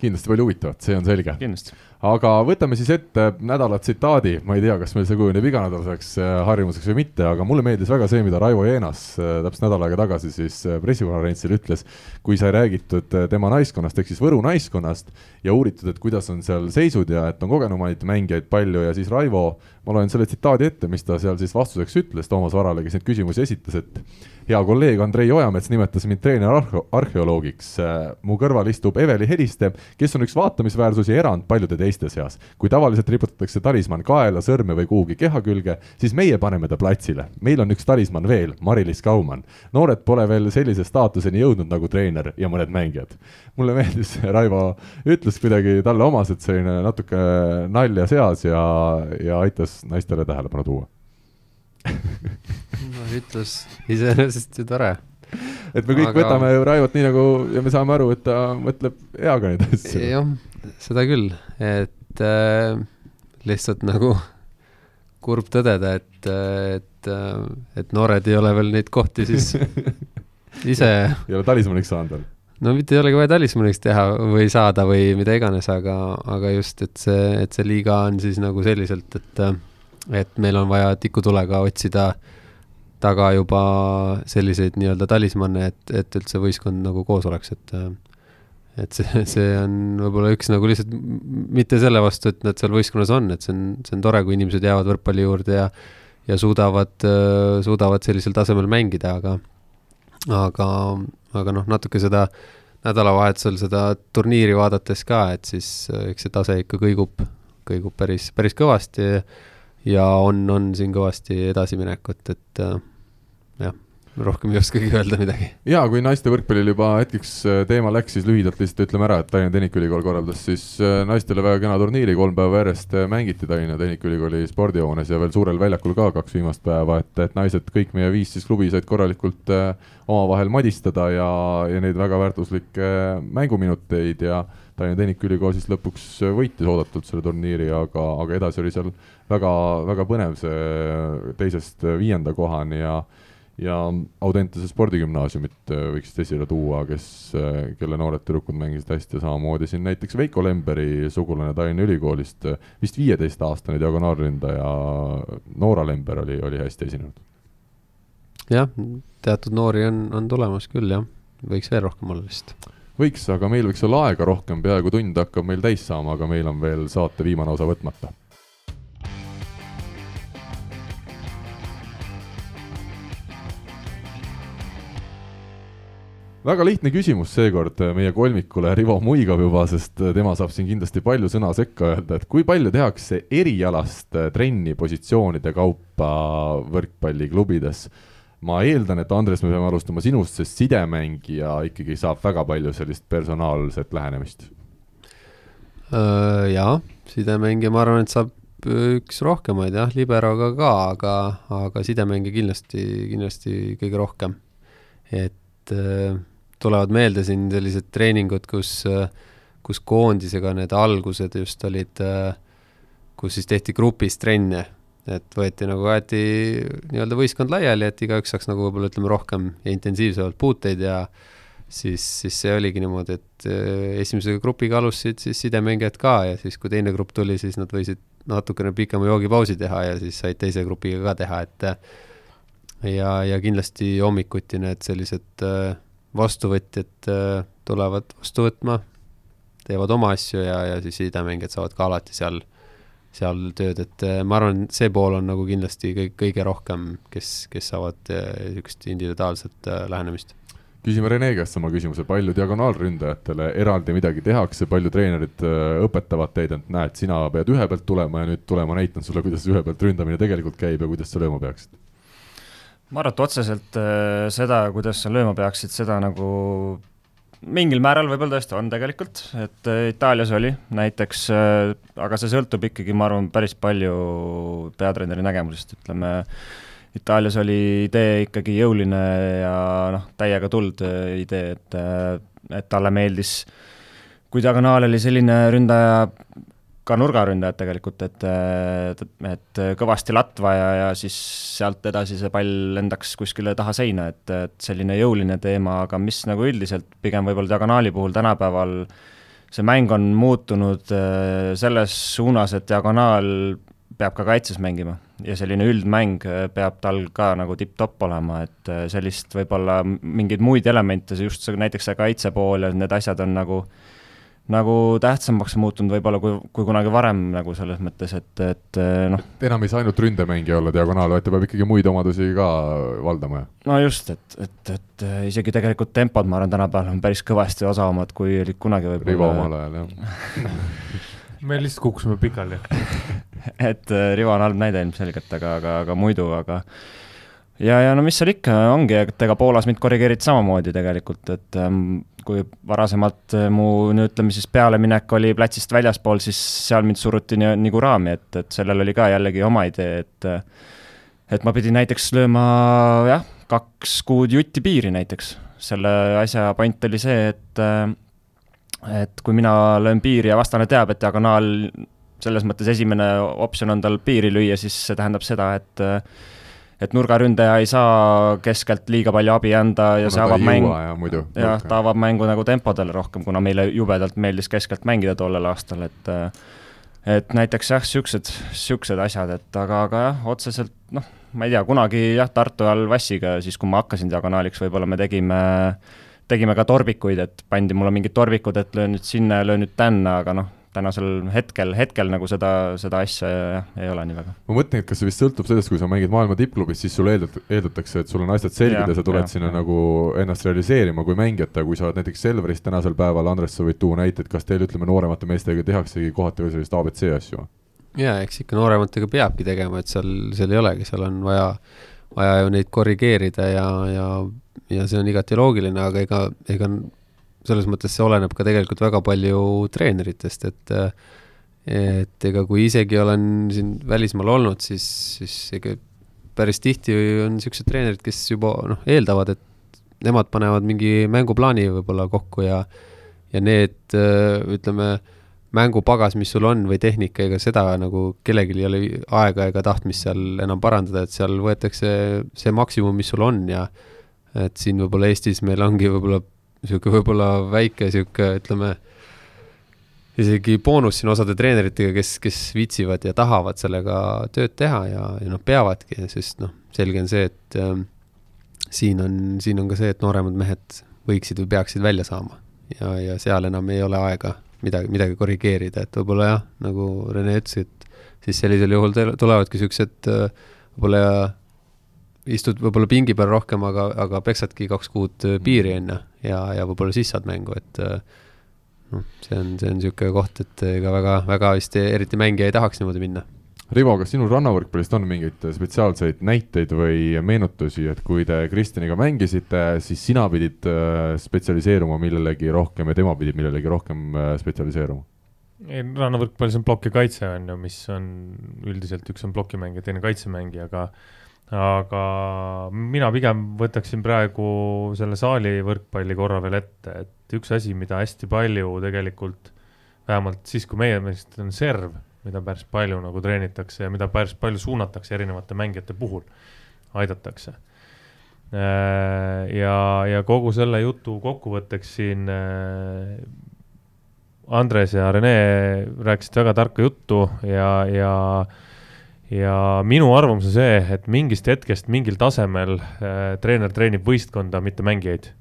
S1: kindlasti palju huvitavat, see on selge.
S4: kindlasti
S1: aga võtame siis ette nädala tsitaadi, ma ei tea, kas meil see kujuneb iganädalaseks äh, harjumuseks või mitte, aga mulle meeldis väga see, mida Raivo Jeenas äh, täpselt nädal aega tagasi siis äh, pressikonverentsil ütles, kui sai räägitud tema naiskonnast ehk siis Võru naiskonnast ja uuritud, et kuidas on seal seisud ja et on kogenumaid mängijaid palju ja siis Raivo, ma loen selle tsitaadi ette, mis ta seal siis vastuseks ütles Toomas Varale, kes neid küsimusi esitas, et hea kolleeg Andrei Ojamets nimetas mind treener-arheoloogiks. mu kõrval istub Eveli Heliste, kes on üks vaatamisväärsus ja erand paljude teiste seas. kui tavaliselt riputatakse talismann kaela, sõrme või kuhugi keha külge, siis meie paneme ta platsile. meil on üks talismann veel, Mari-Liis Kaumann. noored pole veel sellise staatuseni jõudnud nagu treener ja mõned mängijad. mulle meeldis Raivo ütlus kuidagi talle omaselt selline natuke nalja seas ja, ja aitas naistele tähelepanu tuua [laughs]
S2: no ütlus iseenesest ju tore.
S1: et me kõik Aga... võtame ju Raivot nii nagu ja me saame aru, et ta mõtleb heaga neid asju.
S2: jah, seda küll, et äh, lihtsalt nagu kurb tõdeda, et, et, et noored ei ole veel neid kohti siis [laughs] ise
S1: ei ole talismaniks saanud veel?
S2: no mitte ei olegi vaja talismaniks teha või saada või mida iganes, aga, aga just, et see, et see liiga on siis nagu selliselt, et et meil on vaja tikutulega otsida taga juba selliseid nii-öelda talismanne, et, et üldse võistkond nagu koos oleks, et et see, see on võib-olla üks nagu lihtsalt mitte selle vastu, et nad seal võistkonnas on, et see on, see on tore, kui inimesed jäävad võrkpalli juurde ja ja suudavad, suudavad sellisel tasemel mängida, aga aga, aga noh, natuke seda nädalavahetusel seda turniiri vaadates ka, et siis eks see tase ikka kõigub, kõigub päris, päris kõvasti. ja on, on siin kõvasti edasiminekut, et äh, jah, rohkem ei oskagi [laughs] öelda midagi.
S1: ja kui naiste võrkpallil juba hetkeks äh, teema läks, siis lühidalt lihtsalt ütleme ära, et Tallinna Tehnikaülikool korraldas siis äh, naistele väga kena turniiri, kolm päeva järjest mängiti Tallinna Tehnikaülikooli spordihoones ja veel suurel väljakul ka kaks viimast päeva, et, et naised, kõik meie viis siis klubi said korralikult omavahel madistada ja, ja neid väga väärtuslikke mänguminuteid ja Tallinna Tehnikaülikool siis lõpuks võitis oodatult selle turniiri, aga, aga edasi oli seal väga, väga põnev see teisest viienda kohani ja ja Audentese spordigümnaasiumit võiks esile tuua, kes, kelle noored tüdrukud mängisid hästi ja samamoodi siin näiteks Veiko Lemberi sugulane Tallinna Ülikoolist, vist viieteistaastane diagonaalründaja Noora Lember oli, oli hästi esinenud
S2: jah, teatud noori on, on tulemas küll jah, võiks veel rohkem olla vist.
S1: Võiks, aga meil võiks olla aega rohkem, peaaegu tund hakkab meil täis saama, aga meil on veel saate viimane osa võtmata väga lihtne küsimus seekord meie kolmikule, Rivo muigab juba, sest tema saab siin kindlasti palju sõna sekka öelda, et kui palju tehakse erialast trenni positsioonide kaupa võrkpalliklubides? Ma eeldan, et Andres, me peame alustama sinust, sest sidemängija ikkagi saab väga palju sellist personaalset lähenemist.
S2: Jaa, sidemängija, ma arvan, et saab üks rohkemaid jah, liberoga ka, aga, aga sidemängija kindlasti, kindlasti kõige rohkem. et tulevad meelde siin sellised treeningud, kus, kus koondisega need algused just olid, kus siis tehti grupis trenne, et võeti nagu, aeti nii-öelda võistkond laiali, et igaüks saaks nagu võib-olla ütleme rohkem ja intensiivsemalt puuteid ja siis, siis see oligi niimoodi, et esimese grupiga alustasid siis sidemängijad ka ja siis, kui teine grupp tuli, siis nad võisid natukene pikema joogipausi teha ja siis said teise grupiga ka teha, et ja, ja kindlasti hommikuti need sellised vastuvõtjad äh, tulevad vastu võtma, teevad oma asju ja, ja siis sidemängijad saavad ka alati seal, seal tööd, et äh, ma arvan, see pool on nagu kindlasti kõige, kõige rohkem, kes, kes saavad äh, niisugust individuaalset lähenemist.
S1: küsime Rene käest sama küsimuse, palju diagonaalründajatele eraldi midagi tehakse, palju treenerid õpetavad teid, et näed, sina pead ühe pealt tulema ja nüüd tulema näitan sulle, kuidas ühe pealt ründamine tegelikult käib ja kuidas sa lööma peaksid?
S4: ma arvan, et otseselt äh, seda, kuidas sa lööma peaksid, seda nagu mingil määral võib-olla tõesti on tegelikult, et äh, Itaalias oli näiteks, äh, aga see sõltub ikkagi, ma arvan, päris palju peatreeneri nägemusest, ütleme, Itaalias oli idee ikkagi jõuline ja noh, täiega tuld idee, et, et talle meeldis, kui diagonaal oli selline ründaja, ka nurgaründajad tegelikult, et, et kõvasti latva ja, ja siis sealt edasi see pall lendaks kuskile taha seina, et, et selline jõuline teema, aga mis nagu üldiselt pigem võib-olla diagonaali puhul tänapäeval see mäng on muutunud äh, selles suunas, et diagonaal peab ka kaitses mängima. Ja selline üldmäng peab tal ka nagu tipp-topp olema, et äh, sellist võib-olla mingeid muid elemente, just see näiteks see kaitse pool ja need asjad on nagu äh, nagu tähtsamaks muutunud võib-olla kui, kui kunagi varem nagu selles mõttes, et, et noh.
S1: enam ei saa ainult ründemängija olla diagonaal, vaid ta peab ikkagi muid omadusi ka valdama.
S4: no just, et, et, et isegi tegelikult tempod, ma arvan, tänapäeval on päris kõvasti osavamad, kui olid kunagi võib-olla.
S1: Rivo omal ajal, jah [laughs]
S3: me lihtsalt kukkusime pikali [laughs]
S4: et Rivo on halb näide ilmselgelt, aga, aga, aga muidu, aga ja, ja no mis seal ikka, ongi, et ega Poolas mind korrigeeriti samamoodi tegelikult, et ähm, kui varasemalt äh, mu ütleme siis pealeminek oli platsist väljaspool, siis seal mind suruti nii, nagu raami, et, et sellel oli ka jällegi oma idee, et et ma pidin näiteks lööma jah, kaks kuud jutti piiri näiteks. selle asja point oli see, et äh, et kui mina löön piiri ja vastane teab, et diagonaal selles mõttes esimene optsioon on tal piiri lüüa, siis see tähendab seda, et et nurgaründaja ei saa keskelt liiga palju abi anda ja kuna see avab mängu, jah, ta avab mängu nagu tempodele rohkem, kuna meile jubedalt meeldis keskelt mängida tollel aastal, et et näiteks jah, niisugused, niisugused asjad, et aga, aga jah, otseselt noh, ma ei tea, kunagi jah, Tartu ajal Vassiga, siis kui ma hakkasin diagonaaliks, võib-olla me tegime tegime ka torbikuid, et pandi mulle mingid torbikud, et löön nüüd sinna ja löön nüüd tänna, aga noh, tänasel hetkel, hetkel nagu seda, seda asja jah, ei ole nii väga.
S1: ma mõtlen, et kas see vist sõltub sellest, kui sa mängid maailma tippklubis, siis sulle eeldat-, eeldatakse, et sul on asjad selged ja, ja sa tuled ja, sinna ja. nagu ennast realiseerima kui mängijat, aga kui sa oled näiteks Selveris tänasel päeval, Andres, sa võid tuua näiteid, kas teil, ütleme, nooremate meestega tehaksegi kohati veel sellist abc asju?
S2: jaa, eks ikka noorematega peabki tegema, et seal, seal ei olegi, seal on vaja, vaja ju neid korrigeerida ja, ja, ja see on igati loogiline, aga ega, ega selles mõttes see oleneb ka tegelikult väga palju treeneritest, et et ega kui isegi olen siin välismaal olnud, siis, siis ega päris tihti on niisugused treenerid, kes juba noh, eeldavad, et nemad panevad mingi mänguplaani võib-olla kokku ja ja need ütleme, mängupagas, mis sul on või tehnika, ega seda nagu kellelgi ei ole aega ega tahtmist seal enam parandada, et seal võetakse see maksimum, mis sul on ja et siin võib-olla Eestis meil ongi võib-olla niisugune võib-olla väike niisugune, ütleme, isegi boonus siin osade treeneritega, kes, kes viitsivad ja tahavad sellega tööd teha ja, ja noh, peavadki, sest noh, selge on see, et ähm, siin on, siin on ka see, et nooremad mehed võiksid või peaksid välja saama. Ja, ja seal enam ei ole aega midagi, midagi korrigeerida, et võib-olla jah, nagu Rene ütles, et siis sellisel juhul tulevadki siuksed võib-olla istud võib-olla pingi peal rohkem, aga, aga peksadki kaks kuud piiri, on ju, ja, ja võib-olla siis saad mängu, et noh, see on, see on niisugune koht, et ega väga, väga vist eriti mängija ei tahaks niimoodi minna
S1: Rivo, kas sinul rannavõrkpallist on mingeid spetsiaalseid näiteid või meenutusi, et kui te Kristjaniga mängisite, siis sina pidid äh, spetsialiseeruma millelegi rohkem ja tema pidi millelegi rohkem äh, spetsialiseeruma?
S3: ei, rannavõrkpallis on plokk ja kaitse, on ju, mis on üldiselt, üks on plokimängija, teine kaitsemängija, aga aga mina pigem võtaksin praegu selle saali võrkpalli korra veel ette, et üks asi, mida hästi palju tegelikult, vähemalt siis, kui meie meelest on serv mida päris palju nagu treenitakse ja mida päris palju suunatakse erinevate mängijate puhul, aidatakse. Äh, ja, ja kogu selle jutu kokkuvõtteks siin äh, Andres ja Rene rääkisid väga tarka juttu ja, ja ja minu arvamus on see, et mingist hetkest mingil tasemel äh, treener treenib võistkonda, mitte mängijaid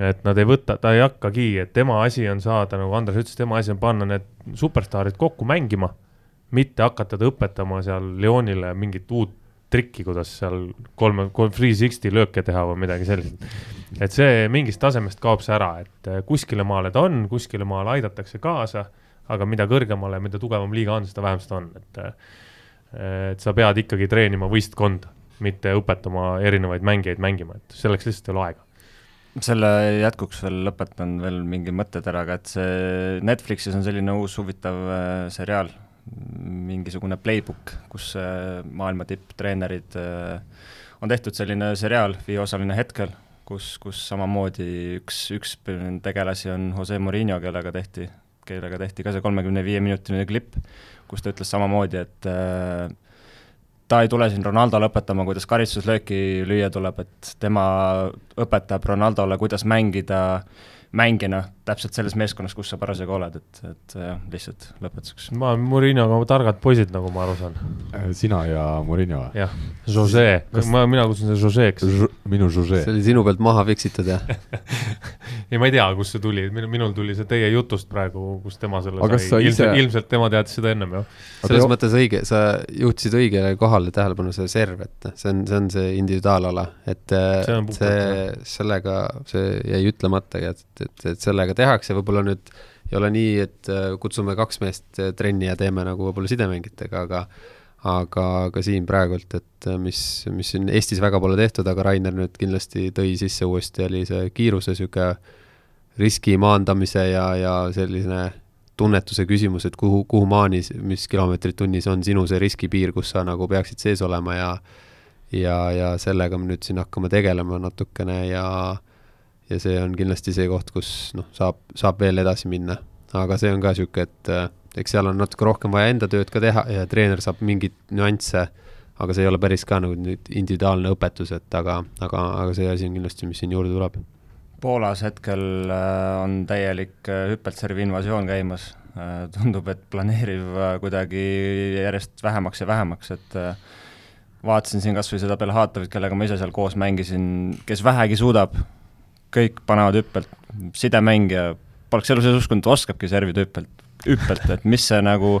S3: et nad ei võta, ta ei hakkagi, et tema asi on saada, nagu Andres ütles, tema asi on panna need superstaarid kokku mängima, mitte hakata ta õpetama seal Lyonile mingit uut trikki, kuidas seal kolme, kolm free sixty lööke teha või midagi sellist. et see mingist tasemest kaob see ära, et eh, kuskile maale ta on, kuskile maale aidatakse kaasa, aga mida kõrgemale, mida tugevam liiga on, seda vähem seda on, et eh, et sa pead ikkagi treenima võistkonda, mitte õpetama erinevaid mängijaid mängima, et selleks lihtsalt ei ole aega.
S4: Selle jätkuks veel lõpetan veel mingi mõtteteraga, et see Netflixis on selline uus huvitav äh, seriaal, mingisugune playbook, kus äh, maailma tipptreenerid äh, on tehtud selline seriaal, viieosaline hetkel, kus, kus samamoodi üks, üks tegelasi on Jose Murillo, kellega tehti, kellega tehti ka see kolmekümne viie minutiline klipp, kus ta ütles samamoodi, et äh, ta ei tule siin Ronaldole õpetama, kuidas karistuslööki lüüa tuleb, et tema õpetab Ronaldole, kuidas mängida mängijana täpselt selles meeskonnas, kus sa parasjagu oled, et, et jah, lihtsalt lõpetuseks.
S3: ma olen Murinoga targad poisid, nagu ma aru saan.
S1: Äh, sina ja Murino?
S3: jah, Jose Kas..., ma, mina kutsun seda Jose'ks
S1: minu Jose.
S2: see oli sinu pealt maha fiksitud, jah [laughs]
S3: ei, ma ei tea, kust see tuli, minul tuli see teie jutust praegu, kus tema selle
S1: Aga sai, ilmselt, ise...
S3: ilmselt tema teadis seda ennem, jah.
S2: selles jo... mõttes õige, sa juhtisid õigele kohale tähelepanu, see serv, et see on, see on see individuaalala, et see, see, sellega, see jäi ütlematagi, et, et, et sellega tehakse, võib-olla nüüd ei ole nii, et äh, kutsume kaks meest äh, trenni ja teeme nagu võib-olla sidemängijatega, aga aga ka siin praegult, et äh, mis, mis siin Eestis väga pole tehtud, aga Rainer nüüd kindlasti tõi sisse uuesti, oli see kiiruse niisugune riski maandamise ja, ja selline tunnetuse küsimus, et kuhu, kuhu maani, mis kilomeetrid tunnis on sinu see riskipiir, kus sa nagu peaksid sees olema ja ja, ja sellega me nüüd siin hakkame tegelema natukene ja ja see on kindlasti see koht, kus noh, saab, saab veel edasi minna. aga see on ka niisugune, et äh, eks seal on natuke rohkem vaja enda tööd ka teha ja treener saab mingeid nüansse, aga see ei ole päris ka nagu nüüd individuaalne õpetus, et aga, aga, aga see asi on kindlasti, mis siin juurde tuleb.
S4: Poolas hetkel äh, on täielik äh, hüppeltservi invasioon käimas, tundub, et planeeriv kuidagi järjest vähemaks ja vähemaks, et vaatasin siin kas või seda Belhatovit, kellega ma ise seal koos mängisin, kes vähegi suudab kõik panevad hüppelt, sidemängija, poleks elu sees uskunud, oskabki servida hüppelt, hüppelt, et mis see nagu,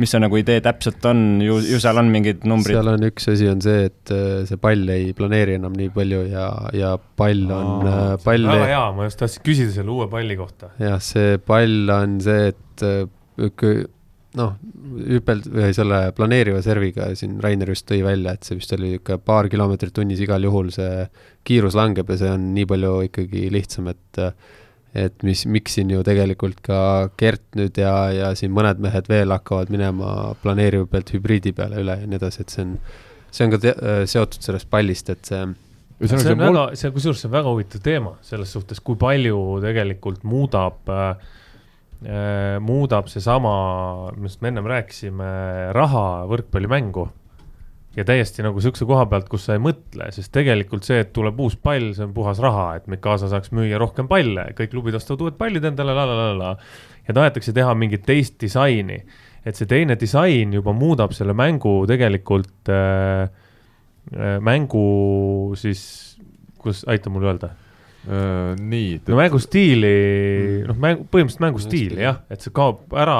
S4: mis see nagu idee täpselt on, ju, ju seal on mingid numbrid.
S2: seal on üks asi on see, et äh, see pall ei planeeri enam nii palju ja, ja pall on
S3: Aa, äh, pall. väga hea, ma just tahtsin küsida selle uue palli kohta.
S2: jah, see pall on see, et äh, noh, hüpeld- või selle planeeriva serviga siin Rainer just tõi välja, et see vist oli niisugune paar kilomeetrit tunnis igal juhul see kiirus langeb ja see on nii palju ikkagi lihtsam, et et mis, miks siin ju tegelikult ka Gert nüüd ja, ja siin mõned mehed veel hakkavad minema planeeriva pealt hübriidi peale üle ja nii edasi, et see on, see on ka te, seotud sellest pallist, et see
S3: see on, see on väga, see kusjuures see on väga huvitav teema selles suhtes, kui palju tegelikult muudab äh, Äh, muudab seesama, millest me ennem rääkisime, raha võrkpallimängu. ja täiesti nagu sihukese koha pealt, kus sa ei mõtle, sest tegelikult see, et tuleb uus pall, see on puhas raha, et Mikasa saaks müüa rohkem palle, kõik klubid ostavad uued pallid endale la la la la. ja tahetakse teha mingit teist disaini, et see teine disain juba muudab selle mängu tegelikult äh,, äh mängu siis kus, aita mul öelda.
S1: Äh, nii,
S3: no mängustiili, noh, mäng, põhimõtteliselt mängustiili jah, et see kaob ära,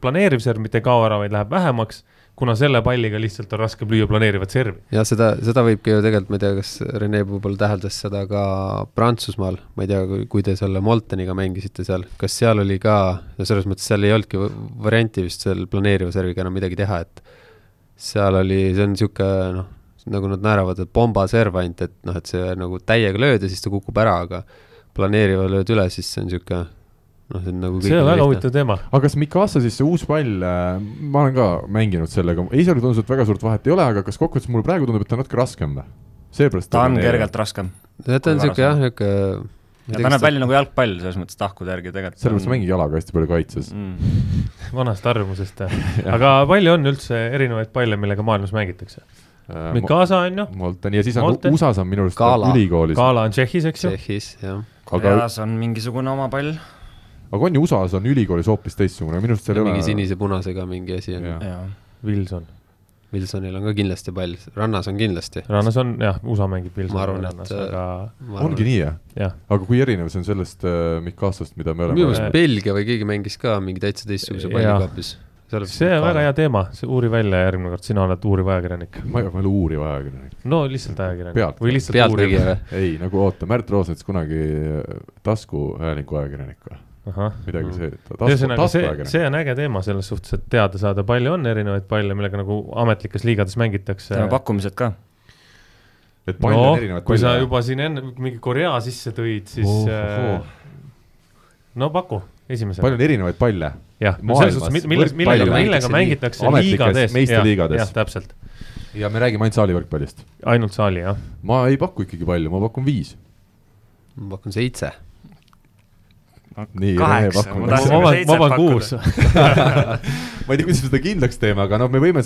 S3: planeeriv serv mitte ei kao ära, vaid läheb vähemaks, kuna selle palliga lihtsalt on raskem lüüa planeerivat servi.
S2: ja seda, seda võibki ju tegelikult, ma ei tea, kas Rene võib-olla täheldas seda ka Prantsusmaal, ma ei tea, kui te selle Molteniga mängisite seal, kas seal oli ka, no selles mõttes seal ei olnudki va- varianti vist seal planeeriva serviga enam midagi teha, et seal oli, see on niisugune noh, nagu nad naeravad, et pombaserv ainult, et noh, et see nagu täiega lööd ja siis ta kukub ära, aga planeeriva lööd üle, siis see on niisugune noh, see on nagu
S3: see on väga huvitav teema.
S1: aga kas Mikasa siis see uus pall, ma olen ka mänginud sellega, mulle tundus, et väga suurt vahet ei ole, aga kas kokkuvõttes mulle praegu tundub, et ta on natuke raskem või? seepärast
S4: ta on kergelt raskem.
S2: ta on
S4: kui
S2: niisugune jah, niisugune
S4: ja ta näeb välja nagu jalgpall selles mõttes tahkude järgi tegelikult.
S1: sellepärast ma mängin jalaga hästi palju kaitses
S4: mm..
S3: vanast harjumusest. [laughs] aga palju on üldse erinevaid palle, millega maailmas mängitakse?
S1: äh,.
S3: Mikasa on ju,
S1: Molten ja siis on
S3: Molten.
S1: USA-s on minu arust
S2: Kala.
S1: ülikoolis,
S3: Kala on Tšehhis, eks ju.
S2: Tšehhis, jah.
S1: aga,
S4: Koreas on mingisugune oma pall.
S1: aga on ju USA-s on ülikoolis hoopis teistsugune, minu arust seal ei
S2: mingi
S1: ole.
S2: sinise-punasega mingi asi on.
S3: Wilson.
S2: Wilsonil on ka kindlasti pall, rannas on kindlasti.
S3: rannas on jah, USA mängib Wilson
S2: Ma arvan, et,
S3: rannas, aga
S1: ongi nii jah?
S3: jah,
S1: aga kui erinev see on sellest äh, Mikasast, mida me
S2: minu
S1: oleme
S2: meelest Belgia või keegi mängis ka mingi täitsa teistsuguse palli
S3: Jaa. See on väga hea teema, see uuri välja järgmine kord, sina oled uuriv ajakirjanik.
S1: ma ei ole, uuriv ajakirjanik.
S3: no lihtsalt ajakirjanik või lihtsalt uuriv.
S1: ei, nagu oota, Märt Roosmets kunagi äh, taskuhäälingu ajakirjanik või? midagi
S2: Mm.
S1: see,
S3: ühesõnaga see, see on äge teema selles suhtes, et teada saada, palju on erinevaid palle, millega nagu ametlikes liigades mängitakse.
S4: teeme pakkumised ka.
S1: et palju
S3: no
S1: on erinevaid
S3: kui sa juba siin enne mingi Korea sisse tõid, siis
S1: Oh,
S3: äh,
S1: oh.
S3: no paku esimesena.
S1: palju on erinevaid palle?
S3: jah,
S1: maailmas
S3: selles suhtes, milles, millega,
S1: võrkpalli
S3: millega
S2: mängitakse
S3: liigades.
S1: meistriliigades.
S3: jah, täpselt,
S1: ja me räägime ainult saalivõrkpallist.
S3: ainult saali jah.
S1: ma ei paku ikkagi palju, ma pakun viis.
S2: ma pakun seitse.
S1: Nii,
S4: kaheksa,
S1: Rene,
S4: ma
S1: pakume.
S4: tahtsin
S3: ma
S4: ka seitset pakkuda.. [laughs]
S1: ma ei tea, kuidas me seda kindlaks teeme, aga noh, me võime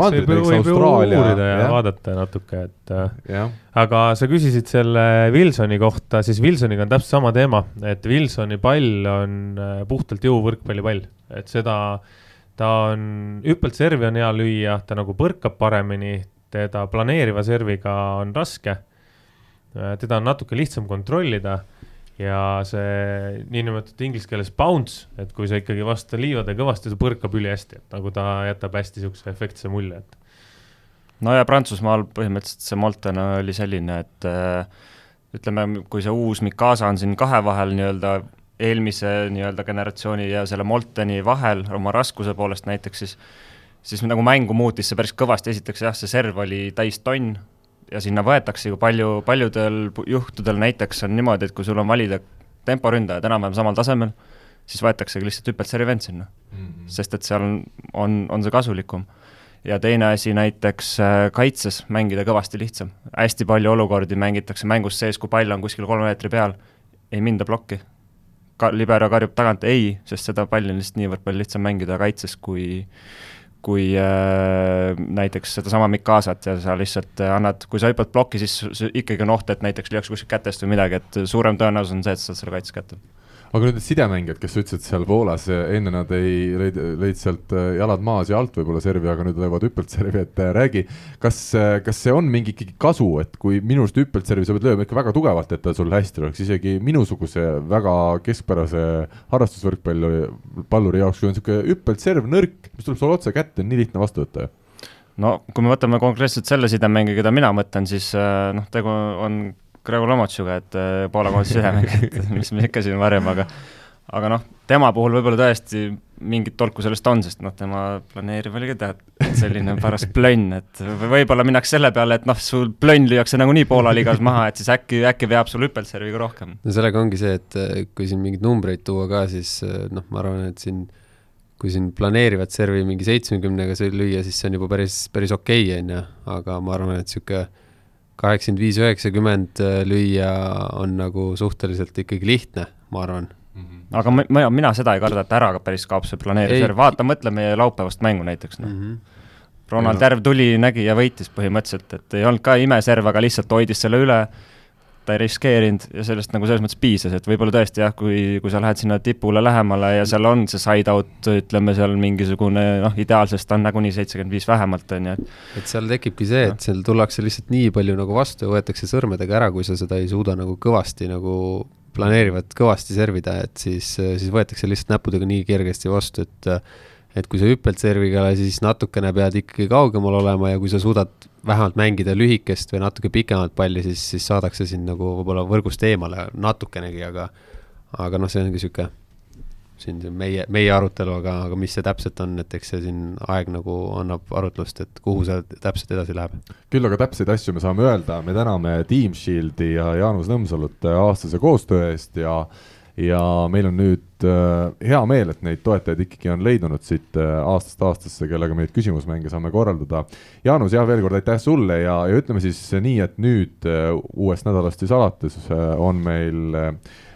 S1: mandrid, näiteks
S3: võib ju
S1: Austraalia.
S3: uurida ja vaadata natuke, et äh,
S1: jah,
S3: aga sa küsisid selle Wilsoni kohta, siis Wilsoniga on täpselt sama teema, et Wilsoni pall on äh, puhtalt jõuvõrkpallipall, et seda, ta on, hüppelt servi on hea lüüa, ta nagu põrkab paremini, teda planeeriva serviga on raske. teda on natuke lihtsam kontrollida ja see niinimetatud inglise keeles bounce, et kui sa ikkagi vastu liivade kõvasti, ta põrkab ülihästi, et nagu ta jätab hästi siukse efektse mulje, et
S4: no ja Prantsusmaal põhimõtteliselt see Molten oli selline, et äh, ütleme, kui see uus Mikasa on siin kahe vahel nii-öelda eelmise nii-öelda generatsiooni ja selle Molteni vahel oma raskuse poolest näiteks, siis siis nagu mängu muutis see päris kõvasti, esiteks jah, see serv oli täis tonn ja sinna võetakse ju palju, paljudel juhtudel näiteks on niimoodi, et kui sul on valida temporündajad enam-vähem samal tasemel, siis võetaksegi lihtsalt hüppeltservi vend sinna sest et seal on, on, on see kasulikum. ja teine asi näiteks äh, kaitses mängida kõvasti lihtsam. hästi palju olukordi mängitakse mängus sees, kui pall on kuskil kolme meetri peal, ei minda plokki. Ka-, libero karjub tagant ei, sest seda palli on lihtsalt niivõrd palju lihtsam mängida kaitses, kui kui äh, näiteks sedasama Mikasat ja sa lihtsalt äh, annad, kui sa hüppad plokki, siis ikkagi on oht, et näiteks lüüakse kuskilt kätest või midagi, et suurem tõenäosus on see, et sa saad selle kaitses kätte.
S1: Aga nüüd need sidemängijad, kes ütlesid seal Poolas, enne nad ei, lõid, lõid sealt äh, jalad maas ja alt võib-olla servi, aga nüüd löövad hüppeltservi, et äh, räägi, kas, kas see on mingi ikkagi kasu, et kui minu arust hüppeltservi sa pead lööma ikka väga tugevalt, et ta sul hästi oleks, isegi minusuguse väga keskpärase harrastusvõrkpalli, palluri jaoks, kui on niisugune hüppeltserv nõrk, mis tuleb sulle otse kätte, on nii lihtne vastu võtta ju.
S4: no kui me võtame konkreetselt selle sidemängi, keda mina mõtlen, siis noh, tegu on Gregor Lomotšuga, et äh, Poola koondise sidemäng, et mis me ikka siin varem, aga aga noh, tema puhul võib-olla tõesti mingit tolku sellest on, sest noh, tema planeeriv oli ka tead, selline [laughs] paras plönn, et võib-olla minnakse selle peale, et noh, sul plönn lüüakse nagunii Poola liigas maha, et siis äkki, äkki veab sul hüppelserviga rohkem.
S2: no sellega ongi see, et eh, kui siin mingeid numbreid tuua ka, siis eh, noh, ma arvan, et siin kui siin planeerivat servi mingi seitsmekümnega lüüa, siis see on juba päris, päris okei okay,, on ju, aga ma arvan, et niisugune kaheksakümmend viis, üheksakümmend eh, lüüa on nagu suhteliselt ikkagi lihtne, ma arvan.
S4: aga ma, ma, mina seda ei karda, et ära ka päris kaob see serv, vaata, mõtle meie laupäevast mängu näiteks, noh
S2: Mm -hmm.
S4: Ronald. Järv tuli, nägi ja võitis põhimõtteliselt, et ei olnud ka imeserv, aga lihtsalt hoidis selle üle, ta ei riskeerinud ja sellest nagu selles mõttes piisas, et võib-olla tõesti jah, kui, kui sa lähed sinna tipule lähemale ja seal on see side out, ütleme seal mingisugune noh, ideaalsest on nagunii seitsekümmend viis vähemalt, on ju, et.
S2: et seal tekibki see, et seal tullakse lihtsalt nii palju nagu vastu ja võetakse sõrmedega ära, kui sa seda ei suuda nagu kõvasti nagu planeerivad kõvasti servida, et siis, siis võetakse lihtsalt näppudega nii kergesti vastu, et et kui sa hüppad serviga, siis natukene pead ikkagi kaugemal olema ja kui sa suudad vähemalt mängida lühikest või natuke pikemat palli, siis, siis saadakse sind nagu võib-olla võrgust eemale natukenegi, aga aga noh, see ongi niisugune siin meie, meie arutelu, aga, aga mis see täpselt on, et eks see siin aeg nagu annab arutlust, et kuhu see täpselt edasi läheb.
S1: küll aga täpseid asju me saame öelda, me täname Team Shieldi ja Jaanus Nõmsalut aastase koostöö eest ja ja meil on nüüd äh, hea meel, et neid toetajaid ikkagi on leidunud siit äh, aastast aastasse, kellega me neid küsimusmänge saame korraldada. Jaanus, jah, veel kord aitäh sulle ja, ja ütleme siis nii, et nüüd äh, uuest nädalast siis alates on meil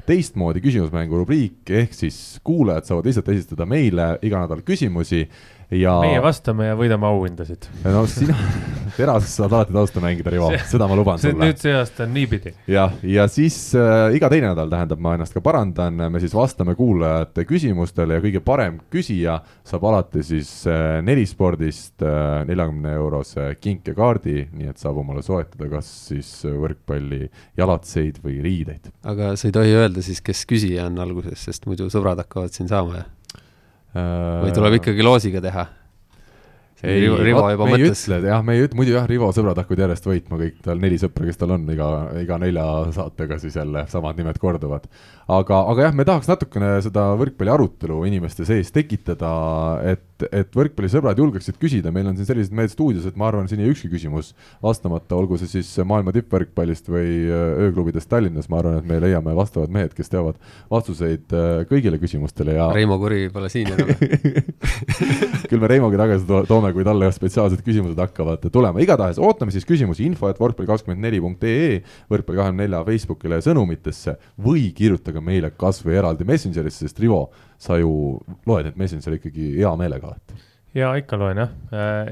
S1: teistmoodi küsimusmängu rubriik, ehk siis kuulajad saavad lihtsalt esitada meile iga nädal küsimusi ja.
S3: meie vastame ja võidame auhindasid.
S1: no sina [laughs] terases saad alati tausta mängida, Rivo, seda ma luban
S3: see,
S1: sulle.
S3: nüüd see aasta on niipidi.
S1: jah, ja siis äh, iga teine nädal, tähendab, ma ennast ka parandan, me siis vastame kuulajate küsimustele ja kõige parem küsija saab alati siis äh, Nelispordist äh, neljakümne äh, eurose kinkekaardi, nii et saab omale soetada kas siis võrkpalli jalatseid või riideid.
S2: aga sa ei tohi öelda siis, kes küsija on alguses, sest muidu sõbrad hakkavad siin saama, jah? Või tuleb ikkagi loosiga teha?
S1: ei, Rivo, Rivo juba me mõtles. jah, me ei ütle, muidu jah, Rivo sõbrad hakkavad järjest võitma kõik, tal neli sõpra, kes tal on, iga, iga nelja saatega siis jälle samad nimed korduvad. aga, aga jah, me tahaks natukene seda võrkpalli arutelu inimeste sees tekitada, et, et võrkpallisõbrad julgeksid küsida, meil on siin sellised mehed stuudios, et ma arvan, siin ei ükski küsimus. Vastamata, olgu see siis maailma tippvõrkpallist või äh, ööklubidest Tallinnas, ma arvan, et me leiame vastavad mehed, kes teavad vastuseid äh, kõigile küsimustele ja
S2: Reimo Kuri pole siin enam. [laughs]
S1: Küll me Reimogi tagasi toome, kui talle spetsiaalsed küsimused hakkavad tulema, igatahes ootame siis küsimusi. Info, et võrkpalli kakskümmend neli punkt ee, võrkpalli kahekümne nelja Facebookile sõnumitesse. Või kirjutage meile kas või eraldi Messengerisse, sest Rivo, sa ju loed neid Messengeri ikkagi hea meelega alati
S3: ja ikka loen jah,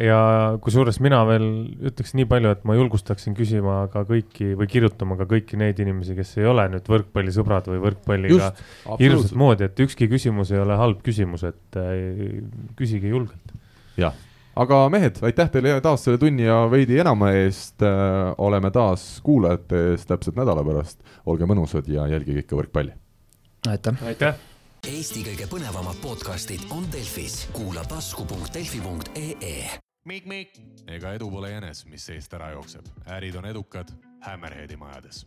S3: ja kusjuures mina veel ütleks nii palju, et ma julgustaksin küsima ka kõiki või kirjutama ka kõiki neid inimesi, kes ei ole nüüd võrkpallisõbrad või võrkpalliga hirmsat moodi, et ükski küsimus ei ole halb küsimus, et äh, küsige julgelt.
S1: jah, aga mehed, aitäh teile taas selle tunni ja veidi enama eest. oleme taas kuulajate ees täpselt nädala pärast. olge mõnusad ja jälgige ikka võrkpalli.
S4: aitäh.
S3: aitäh.
S5: Eesti kõige põnevamad podcastid on Delfis, kuula tasku.delfi.ee.
S1: Mikk-Mikk. ega edu pole jänes, mis seest ära jookseb, ärid on edukad Hammerheadi majades